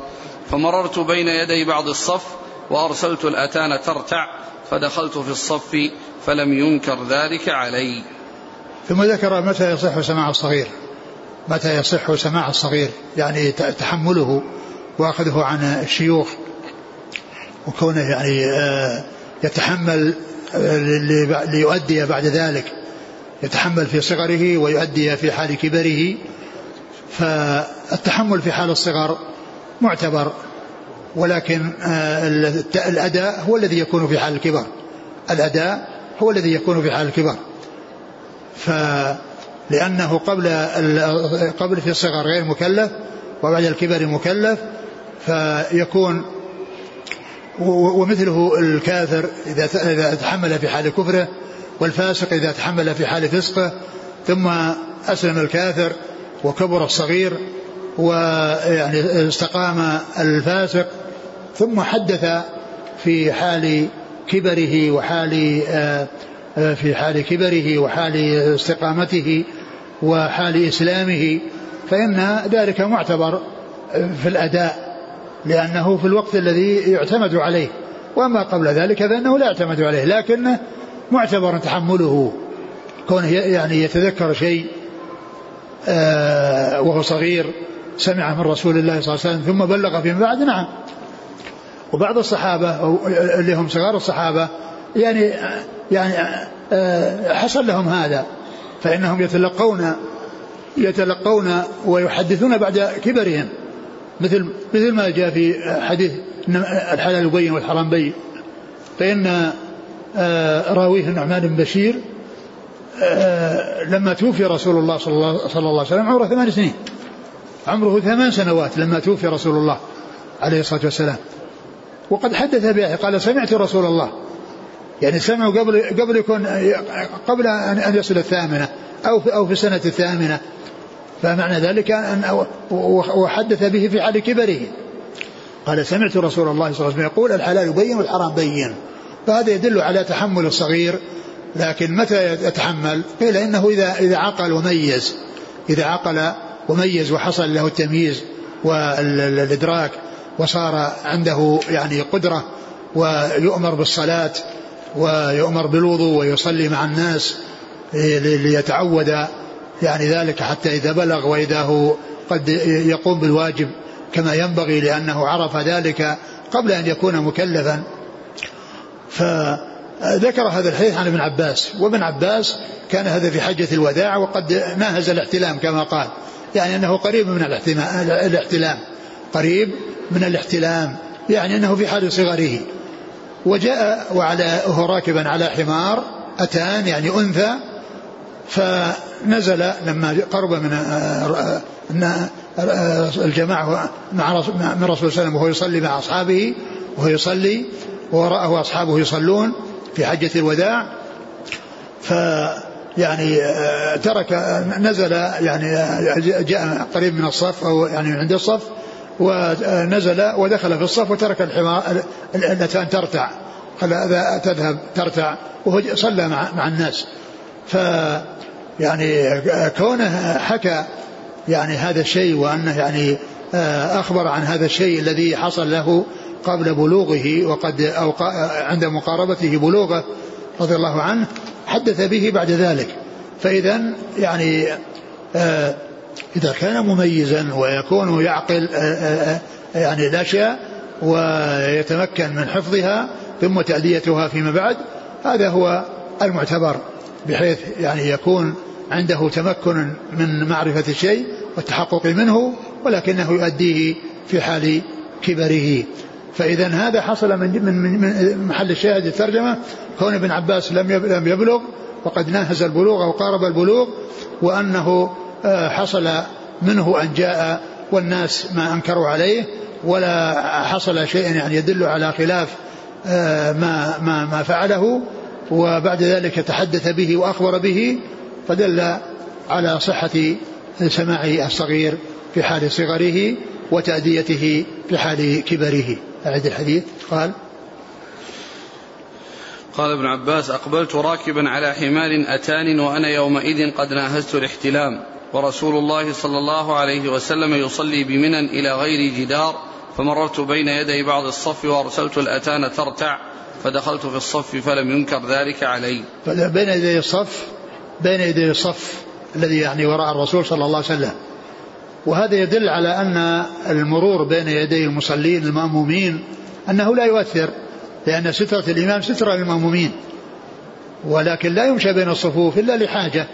فمررت بين يدي بعض الصف وأرسلت الأتان ترتع فدخلت في الصف فلم ينكر ذلك علي. ثم ذكر متى يصح سماع الصغير. متى يصح سماع الصغير؟ يعني تحمله وأخذه عن الشيوخ. وكونه يعني آه، يتحمل آه، لي- ليؤدي بعد ذلك. يتحمل في صغره ويؤدي في حال كبره. فالتحمل في حال الصغر معتبر ولكن آه، الأداء هو الذي يكون في حال الكبر الأداء هو الذي يكون في حال الكبر فلأنه قبل قبل في الصغر غير مكلف وبعد الكبر مكلف فيكون ومثله الكافر إذا إذا تحمل في حال كفره والفاسق إذا تحمل في حال فسقه ثم أسلم الكافر وكبر الصغير ويعني استقام الفاسق ثم حدث في حال كبره وحال آه، في حال كبره وحال استقامته وحال إسلامه فإن ذلك معتبر في الأداء لأنه في الوقت الذي يعتمد عليه وأما قبل ذلك فإنه لا يعتمد عليه لكنه معتبر تحمله كونه يعني يتذكر شيء آه، وهو صغير سمع من رسول الله صلى الله عليه وسلم ثم بلغ فيما بعد نعم. وبعض الصحابة اللي هم صغار الصحابة يعني يعني آه، حصل لهم هذا. فإنهم يتلقون يتلقون ويحدثون بعد كبرهم. مثل مثل ما جاء في حديث الحلال بين والحرام بين. فإن آه، راويه النعمان بن بشير آه، لما توفي رسول الله صلى الله, عليه وسلم عمره ثمان سنين. عمره ثمان سنوات لما توفي رسول الله عليه الصلاة والسلام. وقد حدث به قال سمعت رسول الله يعني سمعوا قبل قبل يكون قبل أن يصل الثامنة أو في أو في السنة الثامنة. فمعنى ذلك أن وحدث به في حال كبره. قال سمعت رسول الله صلى الله عليه وسلم يقول الحلال بين والحرام بين. فهذا يدل على تحمل الصغير لكن متى يتحمل؟ قيل إنه اذا إذا عقل وميز إذا عقل وميز وحصل له التمييز والإدراك وصار عنده يعني قدرة ويؤمر بالصلاة ويؤمر بالوضوء ويصلي مع الناس ليتعود يعني ذلك حتى إذا بلغ وإذا هو قد يقوم بالواجب كما ينبغي لأنه عرف ذلك قبل أن يكون مكلفا. فذكر هذا الحديث عن ابن عباس وابن عباس كان هذا في حجة الوداع وقد ناهز الاحتلام كما قال يعني أنه قريب من الاحتلام قريب من الاحتلام يعني أنه في حال صغره. وجاء وعلى وهو راكبا على حمار أتان يعني أنثى فنزل لما قرب من آه، آه، آه، الجماعة مع من رسول الله وهو يصلي مع أصحابه وهو يصلي ووراءه أصحابه يصلون في حجة الوداع. ف يعني ترك نزل يعني جاء قريب من الصف أو يعني من عند الصف ونزل ودخل في الصف وترك الحمار اللتان ترتع. قال تذهب ترتع. وهو صلى مع, مع الناس. ف يعني كونه حكى يعني هذا الشيء وأنه يعني آه، أخبر عن هذا الشيء الذي حصل له قبل بلوغه وقد أو عند مقاربته بلوغه رضي الله عنه حدث به بعد ذلك. فاذا يعني آه، إذا كان مميزا ويكون يعقل آه، آه، آه، يعني الأشياء ويتمكن من حفظها ثم تأديتها فيما بعد هذا هو المعتبر بحيث يعني يكون عنده تمكن من معرفة الشيء والتحقق منه ولكنه يؤديه في حال كبره. فإذا هذا حصل من من من محل الشاهد الترجمة. كون ابن عباس لم لم يبلغ وقد ناهز البلوغ أو قارب البلوغ وأنه حصل منه أن جاء والناس ما أنكروا عليه ولا حصل شيء يعني يدل على خلاف آه، ما ما ما فعله. وبعد ذلك تحدث به وأخبر به فدل على صحة سماع الصغير في حال صغره وتأديته في حال كبره. أعد الحديث. قال قال ابن عباس أقبلت راكبا على حمار أتان وأنا يومئذ قد ناهزت الاحتلام. ورسول الله صلى الله عليه وسلم يصلي بمنى إلى غير جدار فمررت بين يدي بعض الصف وأرسلت الأتان ترتع فدخلت في الصف فلم ينكر ذلك علي. بين يدي الصف بين يدي الصف الذي يعني وراء الرسول صلى الله عليه وسلم. وهذا يدل على أن المرور بين يدي المصلين المأمومين أنه لا يؤثر لأن سترة الإمام سترة للمأمومين ولكن لا يمشى بين الصفوف إلا لحاجة.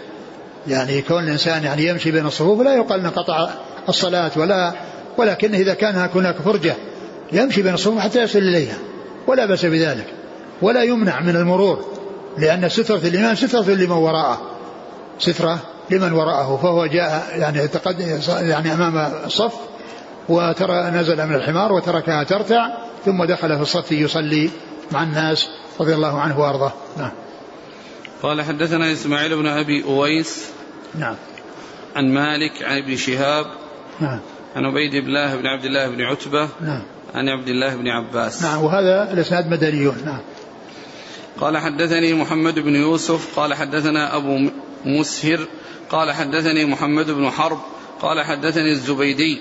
يعني كون الإنسان يعني يمشي بين الصفوف لا يقال أنه قطع الصلاة ولا ولكن إذا كان هناك فرجة يمشي بين الصفوف حتى يصل إليها ولا بأس بذلك ولا يمنع من المرور لأن سترة الإمام سترة لمن وراءه سترة لمن وراءه فهو جاء يعني تقدم يعني أمام الصف وترى نزل من الحمار وتركها ترتع ثم دخل في الصف يصلي مع الناس رضي الله عنه وأرضاه. نعم. قال حدثنا إسماعيل بن أبي أويس نعم. عن مالك عن ابن شهاب نعم. عن عبيد الله بن عبد الله بن عتبة نعم. عن عبد الله بن عباس. نعم وهذا الإسناد مدنيون. نعم. قال حدثني محمد بن يوسف قال حدثنا أبو مسهر قال حدثني محمد بن حرب قال حدثني الزبيدي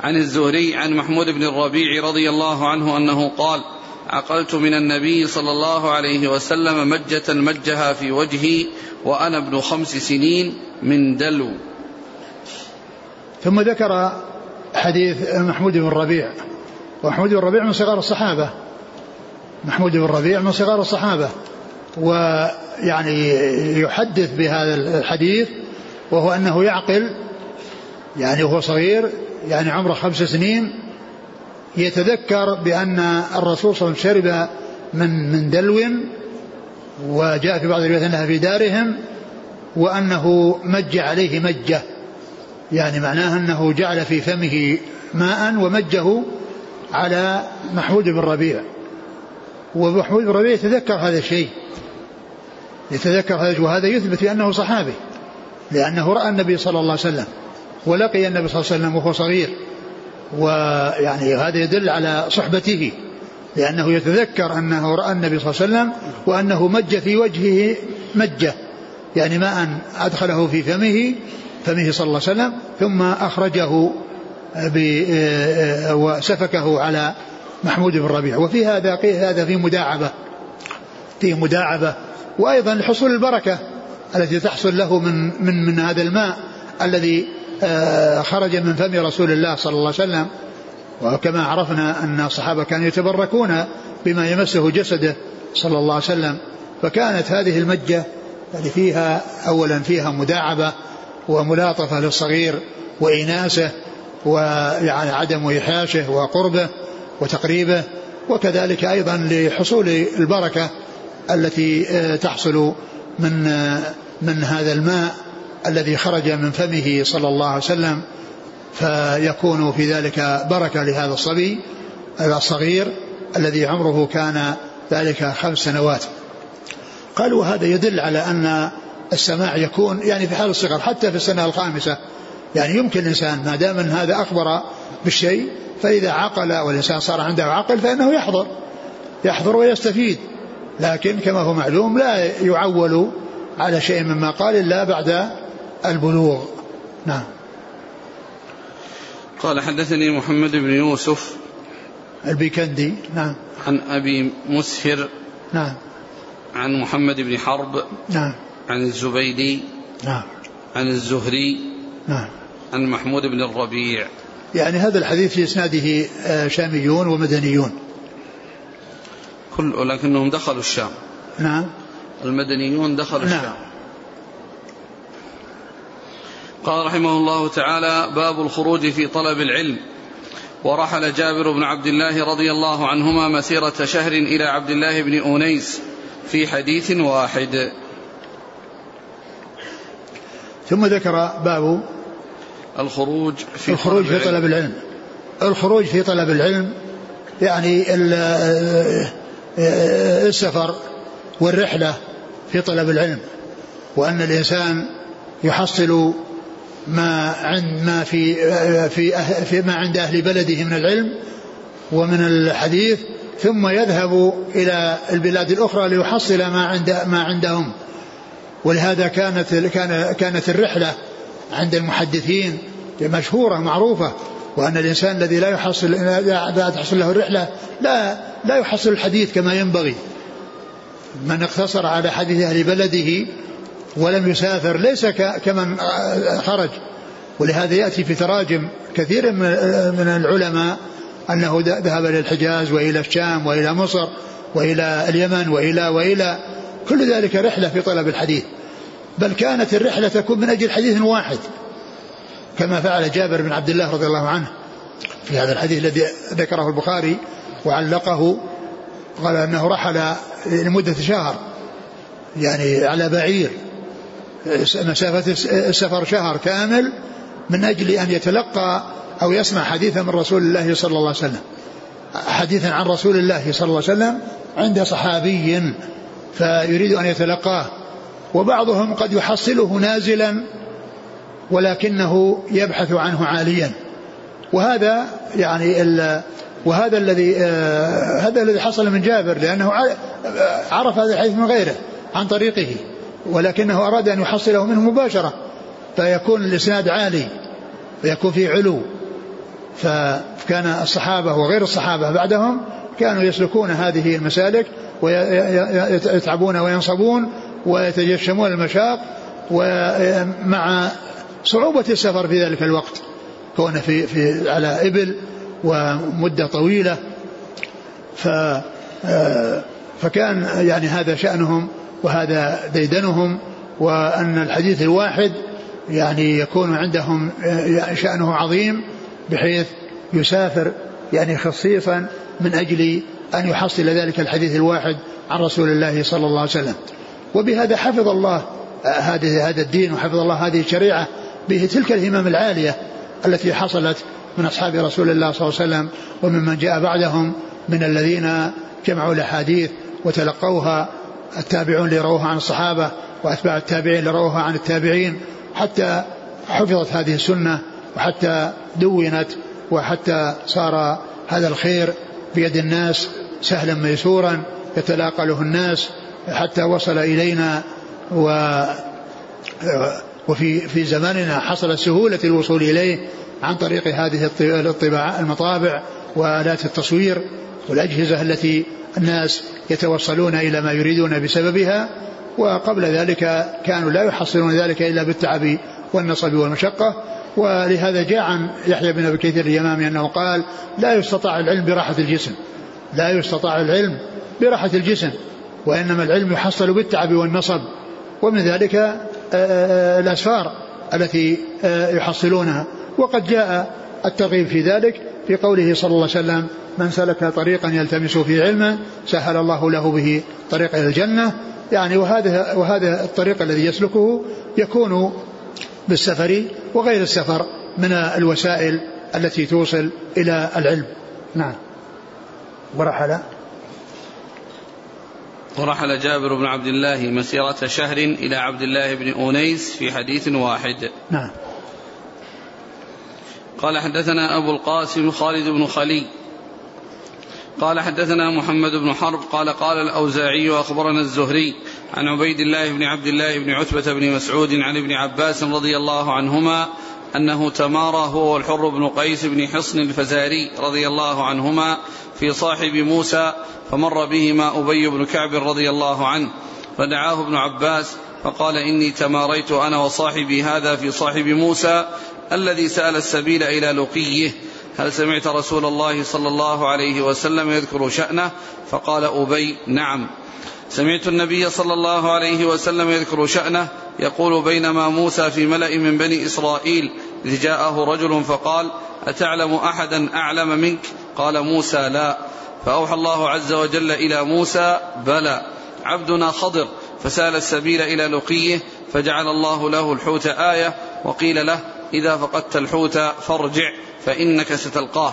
عن الزهري عن محمود بن الربيع رضي الله عنه أنه قال عقلت من النبي صلى الله عليه وسلم مجة مجها في وجهي وأنا ابن خمس سنين من دلو. ثم ذكر حديث محمود بن الربيع ومحمود بن الربيع من صغار الصحابة. محمود بن الربيع من صغار الصحابة. ويعني يحدث بهذا الحديث وهو أنه يعقل. يعني وهو صغير. يعني عمره خمس سنين. يتذكر بأن الرسول صلى الله عليه وسلم شرب من من دلو. وجاء في بعض الروايات أنها في دارهم وأنه مج عليه مجة. يعني معناه أنه جعل في فمه ماء ومجه على محمود بن ربيع. ومحمود بن ربيع يتذكر هذا الشيء. يتذكر هذا وهذا يثبت بأنه صحابي. لأنه رأى النبي صلى الله عليه وسلم. ولقي النبي صلى الله عليه وسلم وهو صغير. ويعني هذا يدل على صحبته. لأنه يتذكر أنه رأى النبي صلى الله عليه وسلم وأنه مج في وجهه مجة يعني ماء أدخله في فمه فمه صلى الله عليه وسلم ثم أخرجه وسفكه على محمود بن ربيع. وفي هذا هذا في مداعبة في مداعبة. وأيضا لحصول البركة التي تحصل له من من من هذا الماء الذي آه، خرج من فم رسول الله صلى الله عليه وسلم. وكما عرفنا أن الصحابة كانوا يتبركون بما يمسه جسده صلى الله عليه وسلم فكانت هذه المجة يعني فيها أولا فيها مداعبة وملاطفة للصغير وإناسه ويعني عدم إيحاشه وقربه وتقريبه وكذلك أيضا لحصول البركة التي آه، تحصل من آه، من هذا الماء الذي خرج من فمه صلى الله عليه وسلم. فيكون في ذلك بركة لهذا الصبي الصغير الذي عمره كان ذلك خمس سنوات. قالوا هذا يدل على أن السماع يكون يعني في حال الصغر حتى في السنة الخامسة. يعني يمكن الإنسان ما دام أن هذا أخبر بالشيء فإذا عقل والإنسان صار عنده عقل فإنه يحضر يحضر ويستفيد. لكن كما هو معلوم لا يعول على شيء مما قال إلا بعد البلوغ. نعم. قال حدثني محمد بن يوسف البيكندي نعم. عن أبي مسهر نعم. عن محمد بن حرب نعم. عن الزبيدي نعم. عن الزهري نعم. عن محمود بن الربيع. يعني هذا الحديث في إسناده آه، شاميون ومدنيون. كل لكنهم دخلوا الشام. نعم. المدنيون دخلوا نعم. الشام. قال رحمه الله تعالى باب الخروج في طلب العلم. ورحل جابر بن عبد الله رضي الله عنهما مسيرة شهر إلى عبد الله بن أنيس في حديث واحد. ثم ذكر باب الخروج في الخروج طلب في طلب العلم. الخروج في طلب العلم يعني السفر والرحلة في طلب العلم. وأن الإنسان يحصل ما عند ما في في في ما عند أهل بلده من العلم ومن الحديث ثم يذهب إلى البلاد الأخرى ليحصل ما عند ما عندهم. ولهذا كانت كان كانت الرحلة عند المحدثين مشهورة معروفة وأن الإنسان الذي لا يحصل لا تحصل له الرحلة لا لا يحصل الحديث كما ينبغي. من اقتصر على حديث أهل بلده ولم يسافر ليس كمن خرج. ولهذا يأتي في تراجم كثير من العلماء أنه ذهب إلى الحجاز وإلى الشام وإلى مصر وإلى اليمن وإلى وإلى كل ذلك رحلة في طلب الحديث. بل كانت الرحلة تكون من أجل حديث واحد. كما فعل جابر بن عبد الله رضي الله عنه في هذا الحديث الذي ذكره البخاري وعلقه. قال أنه رحل لمدة شهر يعني على بعير. مسافة السفر شهر كامل من أجل أن يتلقى أو يسمع حديثا من رسول الله صلى الله عليه وسلم. حديثا عن رسول الله صلى الله عليه وسلم عند صحابي فيريد أن يتلقاه. وبعضهم قد يحصله نازلا ولكنه يبحث عنه عاليا. وهذا يعني وهذا الذي آه هذا الذي حصل من جابر لأنه عرف هذا الحديث من غيره عن طريقه. ولكنه أراد أن يحصله منه مباشرة فيكون الإسناد عالي ويكون فيه علو. فكان الصحابة وغير الصحابة بعدهم كانوا يسلكون هذه المسالك ويتعبون وينصبون ويتجشمون المشاق ومع صعوبة السفر في ذلك الوقت كون في, في على إبل ومدة طويلة. ف فكان يعني هذا شأنهم. وهذا ديدنهم وأن الحديث الواحد يعني يكون عندهم شأنه عظيم بحيث يسافر يعني خصيصا من أجل أن يحصل ذلك الحديث الواحد عن رسول الله صلى الله عليه وسلم. وبهذا حفظ الله هذا هذا الدين وحفظ الله هذه الشريعة بتلك الهمم العالية التي حصلت من أصحاب رسول الله صلى الله عليه وسلم وممن جاء بعدهم من الذين جمعوا الأحاديث وتلقوها التابعون اللي رووها عن الصحابة وأتباع التابعين اللي رووها عن التابعين حتى حفظت هذه السنة وحتى دونت وحتى صار هذا الخير بيد الناس سهلا ميسورا يتلاقى له الناس حتى وصل إلينا و وفي في زماننا حصل سهولة الوصول إليه عن طريق هذه الطباعة المطابع وآلات التصوير والأجهزة التي الناس يتوصلون إلى ما يريدون بسببها وقبل ذلك كانوا لا يحصلون ذلك إلا بالتعب والنصب والمشقة. ولهذا جاء عن يحيى بن أبي كثير اليمامي أنه قال لا يستطاع العلم براحة الجسم لا يستطاع العلم براحة الجسم وإنما العلم يحصل بالتعب والنصب. ومن ذلك آه، آه، الأسفار التي آه، يحصلونها. وقد جاء الترغيب في ذلك في قوله صلى الله عليه وسلم من سلك طريقا يلتمس فيه علما سهل الله له به طريق إلى الجنة. يعني وهذا وهذا الطريق الذي يسلكه يكون بالسفر وغير السفر من الوسائل التي توصل إلى العلم. نعم. ورحل. ورحل جابر بن عبد الله مسيرة شهر إلى عبد الله بن أونيس في حديث واحد. نعم. قال حدثنا أبو القاسم خالد بن خلي قال حدثنا محمد بن حرب قال قال الأوزاعي أخبرنا الزهري عن عبيد الله بن عبد الله بن عتبة بن مسعود عن ابن عباس رضي الله عنهما أنه تمارى هو والحر بن قيس بن حصن الفزاري رضي الله عنهما في صاحب موسى فمر بهما أبي بن كعب رضي الله عنه فدعاه ابن عباس فقال إني تماريت أنا وصاحبي هذا في صاحب موسى الذي سأل السبيل إلى لقيه هل سمعت رسول الله صلى الله عليه وسلم يذكر شأنه؟ فقال أبي نعم. سمعت النبي صلى الله عليه وسلم يذكر شأنه يقول بينما موسى في ملأ من بني إسرائيل إذ جاءه رجل فقال أتعلم أحدا أعلم منك؟ قال موسى لا. فأوحى الله عز وجل إلى موسى بلى. عبدنا خضر. فسأل السبيل إلى لقيه فجعل الله له الحوت آية وقيل له إذا فقدت الحوت فارجع فإنك ستلقاه.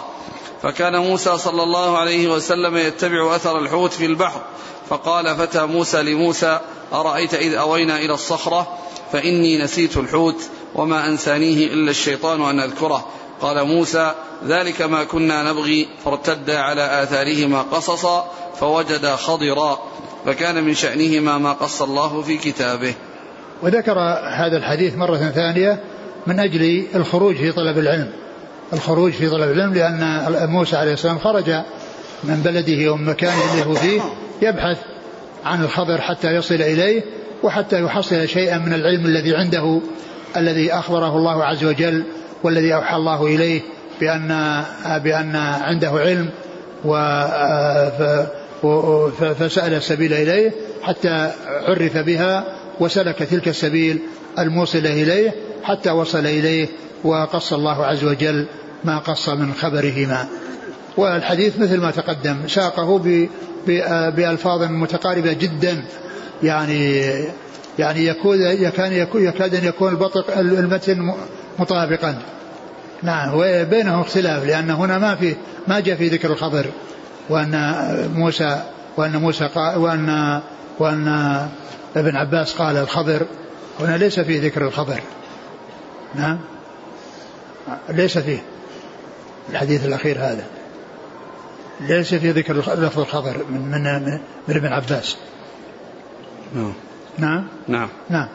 فكان موسى صلى الله عليه وسلم يتبع أثر الحوت في البحر فقال فتى موسى لموسى أرأيت إذ أوينا إلى الصخرة؟ فإني نسيت الحوت وما أنسانيه إلا الشيطان أن أذكره. قال موسى ذلك ما كنا نبغي. فارتدا على آثارهما قصصا فوجدا خضرا. فكان من شأنهما ما قص الله في كتابه. وذكر هذا الحديث مرة ثانية من أجل الخروج في طلب العلم. الخروج في طلب العلم لأن موسى عليه السلام خرج من بلده ومن مكانه اللي هو فيه يبحث عن الخبر حتى يصل إليه وحتى يحصل شيئا من العلم الذي عنده الذي أخبره الله عز وجل والذي أوحى الله إليه بأن بأن عنده علم فسأل السبيل إليه حتى عرف بها وسلك تلك السبيل الموصلة إليه حتى وصل إليه وقص الله عز وجل ما قص من خبرهما. والحديث مثل ما تقدم ساقه بألفاظ متقاربة جدا. يعني يعني يكون يكاد يكاد أن يكون البطق المتن مطابقا. نعم وبينهم اختلاف لأن هنا ما في ما جاء في ذكر الخضر وأن موسى وأن موسى قال وأن وأن ابن عباس قال الخضر هنا ليس فيه ذكر الخضر نعم. ليس فيه الحديث الأخير هذا. ليس في ذكر لفظ الخضر من من من ابن عباس. نعم. نعم. نعم. نعم.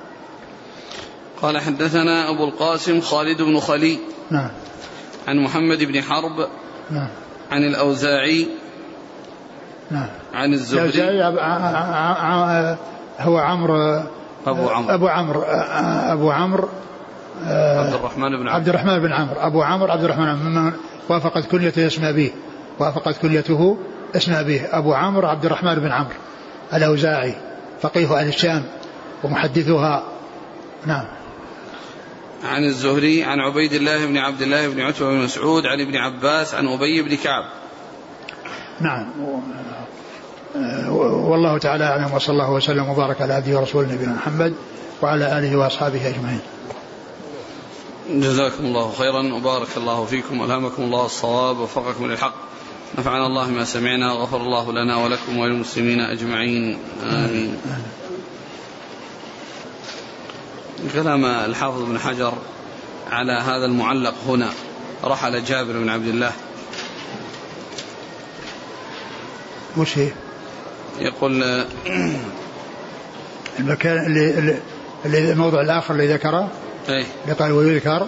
قال حدثنا أبو القاسم خالد بن خلي نعم. عن محمد بن حرب. نعم. عن الأوزاعي. نعم. عن الزهري. الأوزاعي هو عمرو أبو عمرو. أبو عمرو أبو عمرو عبد الرحمن بن عبد الرحمن بن عمرو. أبو عمرو عبد الرحمن ممن وافقت كنيته اسم أبيه. وافقت كنيته اسم أبيه. أبو عمرو عبد الرحمن بن عمرو. الأوزاعي فقيه أهل الشام ومحدثها نعم. عن الزهري عن عبيد الله بن عبد الله بن عتبة بن مسعود عن ابن عباس عن أبي بن كعب. نعم. والله تعالى أعلم وصلى الله وسلم وبارك على عبده ورسوله نبينا محمد وعلى آله وأصحابه أجمعين. جزاكم الله خيرا وبارك الله فيكم وألهمكم الله الصواب ووفقكم للحق. نفعنا الله ما سمعنا وغفر الله لنا ولكم وللمسلمين أجمعين. آمين. كلام الحافظ بن حجر على هذا المعلق هنا. رحل جابر بن عبد الله. وش هي؟ يقول المكان اللي, اللي الموضع الآخر اللي ذكره؟ قال ويذكر.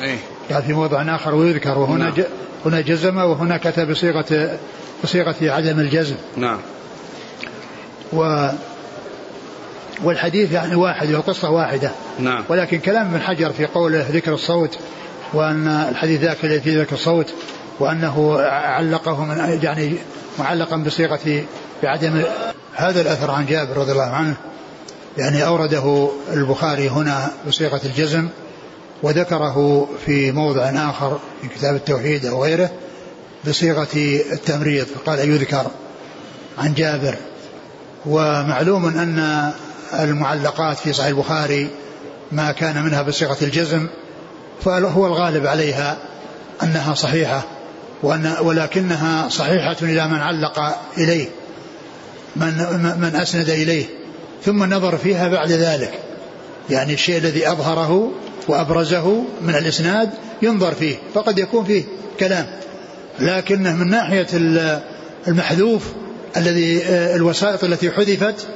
إيه. قال في موضع آخر ويذكر وهنا نعم. هنا جزم وهنا كتب بصيغه بصيغه عدم الجزم. نعم. و والحديث يعني واحد والقصة واحدة. نعم. ولكن كلام ابن حجر في قوله ذكر الصوت وأن الحديث ذاك الذي فيه ذكر الصوت وأنه علقه من يعني معلقا بصيغة بعدم هذا الأثر عن جابر رضي الله عنه. يعني أورده البخاري هنا بصيغة الجزم وذكره في موضع آخر في كتاب التوحيد أو غيره بصيغة التمريض. قال يذكر عن جابر. ومعلوم أن المعلقات في صحيح البخاري ما كان منها بصيغة الجزم فهو الغالب عليها أنها صحيحة وأن ولكنها صحيحة إلى من علق إليه من, من أسند إليه. ثم النظر فيها بعد ذلك. يعني الشيء الذي أظهره وأبرزه من الإسناد ينظر فيه فقد يكون فيه كلام. لكنه من ناحية المحذوف الذي الوسائط التي حذفت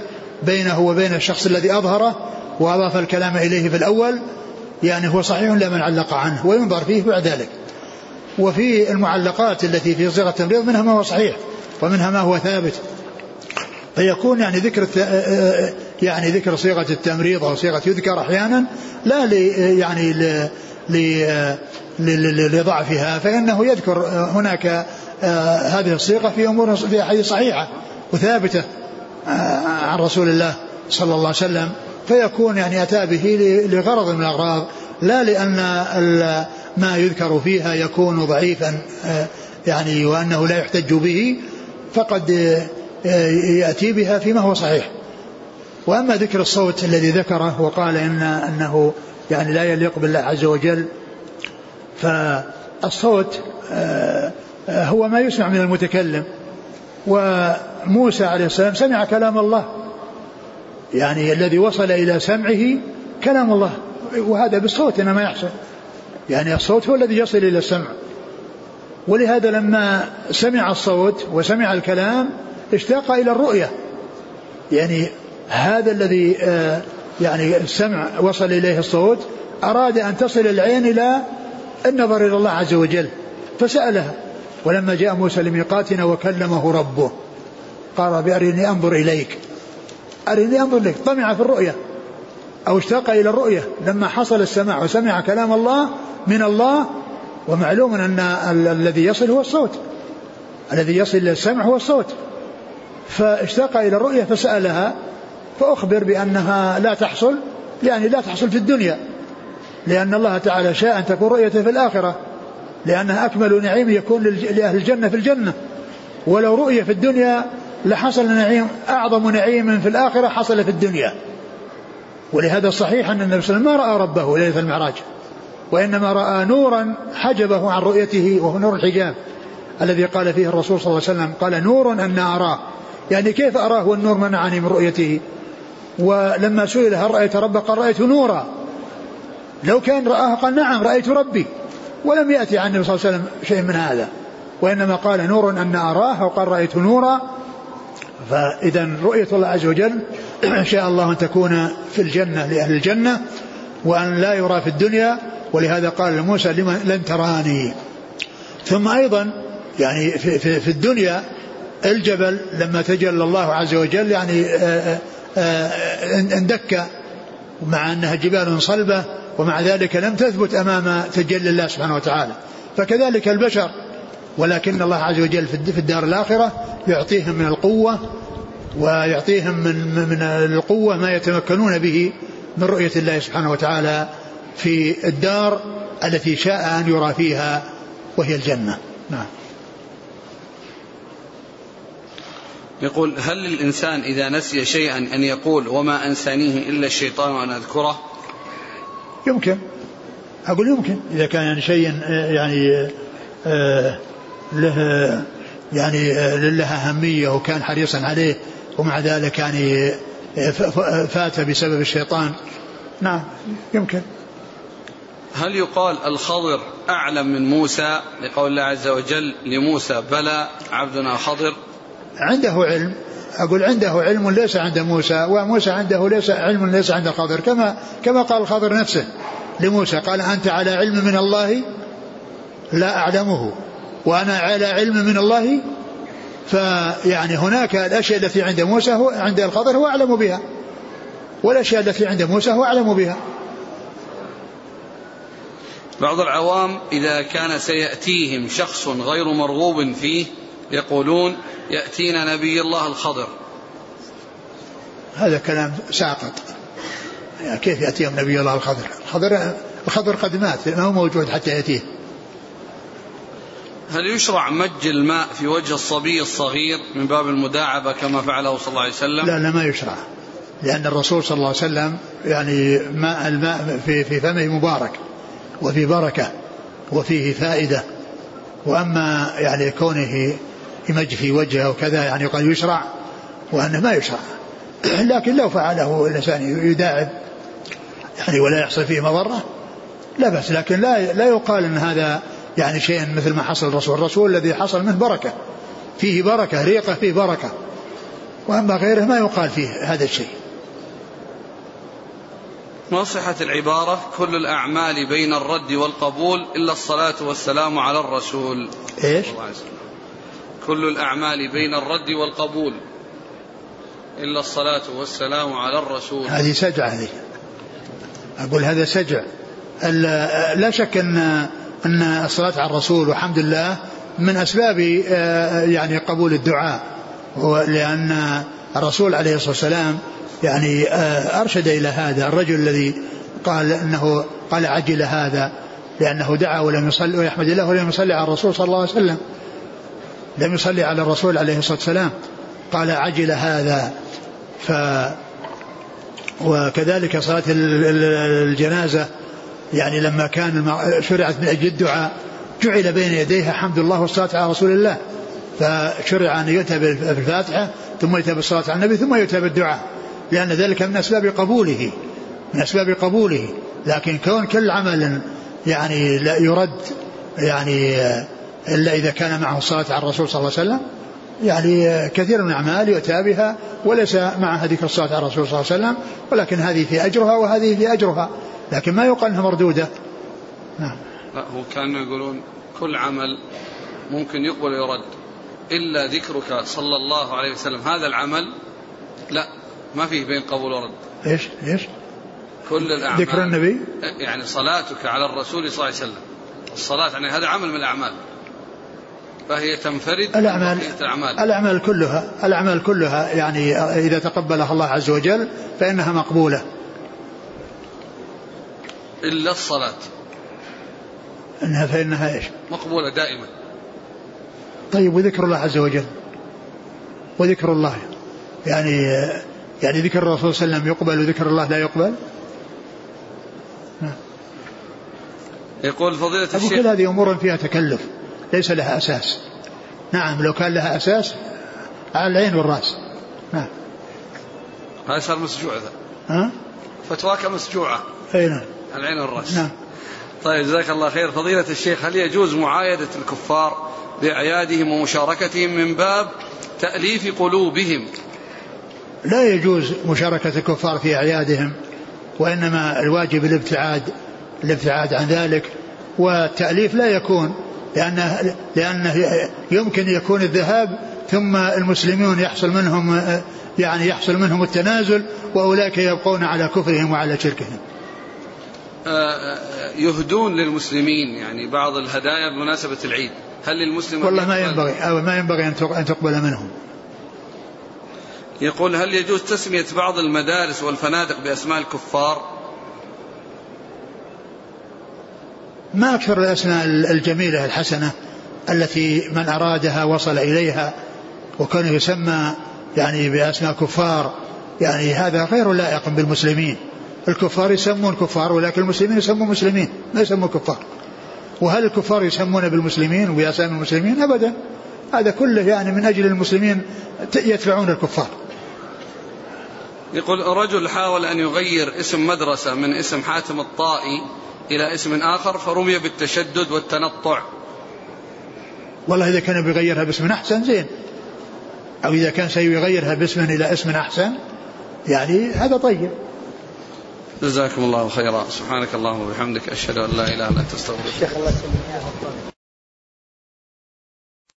بينه وبين الشخص الذي أظهره وأضاف الكلام إليه في الأول يعني هو صحيح لمن علق عنه وينظر فيه بعد ذلك. وفي المعلقات التي في صيغة التمريض منها ما هو صحيح ومنها ما هو ثابت. فيكون يعني ذكر يعني ذكر صيغة التمريض أو صيغة يذكر أحيانا لا لي يعني لضعفها فإنه يذكر هناك هذه الصيغة في أمور في أحاديث صحيحة وثابتة عن رسول الله صلى الله عليه وسلم فيكون يعني أتى به لغرض من الأغراض لا لأن ما يذكر فيها يكون ضعيفا يعني وأنه لا يحتج به فقد يأتي بها فيما هو صحيح. وأما ذكر الصوت الذي ذكره وقال إن أنه يعني لا يليق بالله عز وجل فالصوت هو ما يسمع من المتكلم. وموسى عليه السلام سمع كلام الله. يعني الذي وصل إلى سمعه كلام الله. وهذا بالصوت إنما يحصل. يعني الصوت هو الذي يصل إلى السمع. ولهذا لما سمع الصوت وسمع الكلام اشتاق إلى الرؤية. يعني هذا الذي يعني السمع وصل إليه الصوت أراد أن تصل العين إلى النظر إلى الله عز وجل فسألها. ولما جاء موسى لميقاتنا وكلمه ربه قال بأرني أنظر إليك. أرني أنظر إليك. طمع في الرؤية أو اشتاق إلى الرؤية. لما حصل السماع وسمع كلام الله من الله ومعلوم أن الذي يصل هو الصوت. الذي يصل إلى السمع هو الصوت. فاشتاق إلى الرؤية فسألها فأخبر بأنها لا تحصل يعني لا تحصل في الدنيا. لأن الله تعالى شاء أن تكون رؤيته في الآخرة لأنها أكمل نعيم يكون لأهل الجنة في الجنة. ولو رؤية في الدنيا لحصل نعيم أعظم نعيم في الآخرة حصل في الدنيا. ولهذا صحيح أن النبي صلى الله عليه وسلم ما رأى ربه ليلة المعراج وإنما رأى نورا حجبه عن رؤيته وهو نور الحجاب الذي قال فيه الرسول صلى الله عليه وسلم قال نور أن أراه. يعني كيف أراه والنور منعني من رؤيته؟ ولما سئل هل رأيت ربك؟ قال رأيت نورا. لو كان رآه قال نعم رأيت ربي. ولم يأتي عن النبي صلى الله عليه وسلم شيء من هذا. وإنما قال نور أن أراه وقال رأيت نورا. فإذا رؤية الله عز وجل شاء الله أن تكون في الجنة لأهل الجنة وأن لا يرى في الدنيا. ولهذا قال لموسى لن تراني. ثم أيضا يعني في, في, في الدنيا الجبل لما تجلى الله عز وجل يعني آه، آه، آه، اندك مع أنها جبال صلبة ومع ذلك لم تثبت أمام تجلي الله سبحانه وتعالى. فكذلك البشر ولكن الله عز وجل في الدار الآخرة يعطيهم من القوة ويعطيهم من من القوة ما يتمكنون به من رؤية الله سبحانه وتعالى في الدار التي شاء أن يرى فيها وهي الجنة. نعم. يقول هل للإنسان إذا نسي شيئا أن يقول وما أنسانيه إلا الشيطان وأن أذكره؟ يمكن. أقول يمكن. إذا كان يعني شيء يعني آه، له يعني آه، لها أهمية وكان حريصا عليه ومع ذلك يعني آه، فات بسبب الشيطان. نعم يمكن. هل يقال الخضر أعلم من موسى؟ لقول الله عز وجل لموسى بلى عبدنا خضر. عنده علم أقول عنده علم ليس عند موسى وموسى عنده ليس علم ليس عند الخضر كما كما قال الخضر نفسه لموسى قال أنت على علم من الله؟ لا أعلمه وأنا على علم من الله؟ فيعني هناك الأشياء التي عند موسى هو عند الخضر هو أعلم بها والأشياء التي عند موسى هو أعلم بها. بعض العوام إذا كان سيأتيهم شخص غير مرغوب فيه يقولون يأتينا نبي الله الخضر. هذا كلام ساقط. يعني كيف يأتيهم نبي الله الخضر؟ الخضر الخضر قد مات ما هو موجود حتى يأتيه. هل يشرع مج الماء في وجه الصبي الصغير من باب المداعبة كما فعله صلى الله عليه وسلم؟ لا لا ما يشرع. لأن الرسول صلى الله عليه وسلم يعني ماء الماء في, في فمه مبارك وفي بركة وفيه فائدة. وأما يعني كونه يمج في وجهه وكذا يعني قد يشرع وأنه ما يشرع. لكن لو فعله الإنسان يداعب يعني ولا يحصل فيه مضرة لا بس لكن لا لا يقال أن هذا يعني شيء مثل ما حصل الرسول. الرسول الذي حصل منه بركة. فيه بركة ريقة فيه بركة. وأما غيره ما يقال فيه هذا الشيء. ما صحة العبارة؟ كل الأعمال بين الرد والقبول إلا الصلاة والسلام على الرسول. إيش؟ كل الأعمال بين الرد والقبول إلا الصلاة والسلام على الرسول. هذه سجع هذه. أقول هذا سجع. لا شك أن أن الصلاة على الرسول والحمد لله من أسباب آه، يعني قبول الدعاء. لأن الرسول عليه الصلاة والسلام يعني آه، أرشد إلى هذا. الرجل الذي قال أنه قال عجل هذا لأنه دعا ولم يصلي ويحمد الله ولم يصلي على الرسول صلى الله عليه وسلم. لم يصلي على الرسول عليه الصلاة والسلام. قال عجل هذا. ف وكذلك صلاة الجنازة. يعني لما كان شرعت من أجل الدعاء جعل بين يديها حمد الله والصلاة على رسول الله. فشرع أن يؤتى بالفاتحة ثم يؤتى بالصلاة على النبي ثم يؤتى بالدعاء لأن ذلك من أسباب قبوله. من أسباب قبوله. لكن كون كل عمل يعني لا يرد يعني إلا إذا كان معه الصلاة على الرسول صلى الله عليه وسلم. يعني كثير من الأعمال يؤتى بها وليس معها ذكر الصلاة على الرسول صلى الله عليه وسلم ولكن هذه في أجرها وهذه في أجرها لكن ما يقال أنها مردودة. نعم. لا هو كانوا يقولون كل عمل ممكن يقبل ويرد إلا ذكرك صلى الله عليه وسلم. هذا العمل لا ما فيه بين قبول ورد. إيش؟ إيش؟ كل الأعمال ذكر النبي؟ يعني صلاتك على الرسول صلى الله عليه وسلم. الصلاة يعني هذا عمل من الأعمال. فهي تنفرد الأعمال الأعمال. الأعمال كلها الأعمال كلها يعني إذا تقبلها الله عز وجل فإنها مقبولة. إلا الصلاة. إنها فإنها إيش؟ مقبولة دائما. طيب وذكر الله عز وجل. وذكر الله. يعني يعني ذكر الرسول صلى الله عليه وسلم يقبل وذكر الله لا يقبل؟ يقول فضيلة الشيخ كل هذه أمور فيها تكلف. ليس لها أساس. نعم لو كان لها أساس على العين والرأس. نعم. هذا صار مسجوع ذا. ها؟ فتواك مسجوعة. أي نعم. العين والرأس. نعم. طيب جزاك الله خير. فضيلة الشيخ هل يجوز معايدة الكفار بأعيادهم ومشاركتهم من باب تأليف قلوبهم؟ لا يجوز مشاركة الكفار في أعيادهم وإنما الواجب الابتعاد الابتعاد عن ذلك والتأليف لا يكون. لأنه, لأنه يمكن يكون الذهاب ثم المسلمون يحصل منهم يعني يحصل منهم التنازل وأولئك يبقون على كفرهم وعلى شركهم. آه، يهدون للمسلمين يعني بعض الهدايا بمناسبة العيد. هل للمسلم والله ما ينبغي أو ما ينبغي أن تقبل منهم. يقول هل يجوز تسمية بعض المدارس والفنادق بأسماء الكفار؟ ما أكثر الأسماء الجميلة الحسنة التي من أرادها وصل إليها وكان يسمى يعني بأسماء كفار. يعني هذا غير لائق بالمسلمين. الكفار يسمون كفار ولكن المسلمين يسمون مسلمين ما يسمون كفار. وهل الكفار يسمون بالمسلمين وبأسامي المسلمين؟ أبدا. هذا كله يعني من أجل المسلمين يدفعون الكفار. يقول رجل حاول أن يغير اسم مدرسة من اسم حاتم الطائي إلى اسم آخر فرمي بالتشدد والتنطع. والله إذا كان بيغيرها باسم أحسن زين. أو إذا كان سيغيرها باسم إلى اسم أحسن يعني هذا طيب. جزاكم الله خيرا. سبحانك اللهم وبحمدك أشهد أن لا إله إلا أنت أستغفرك.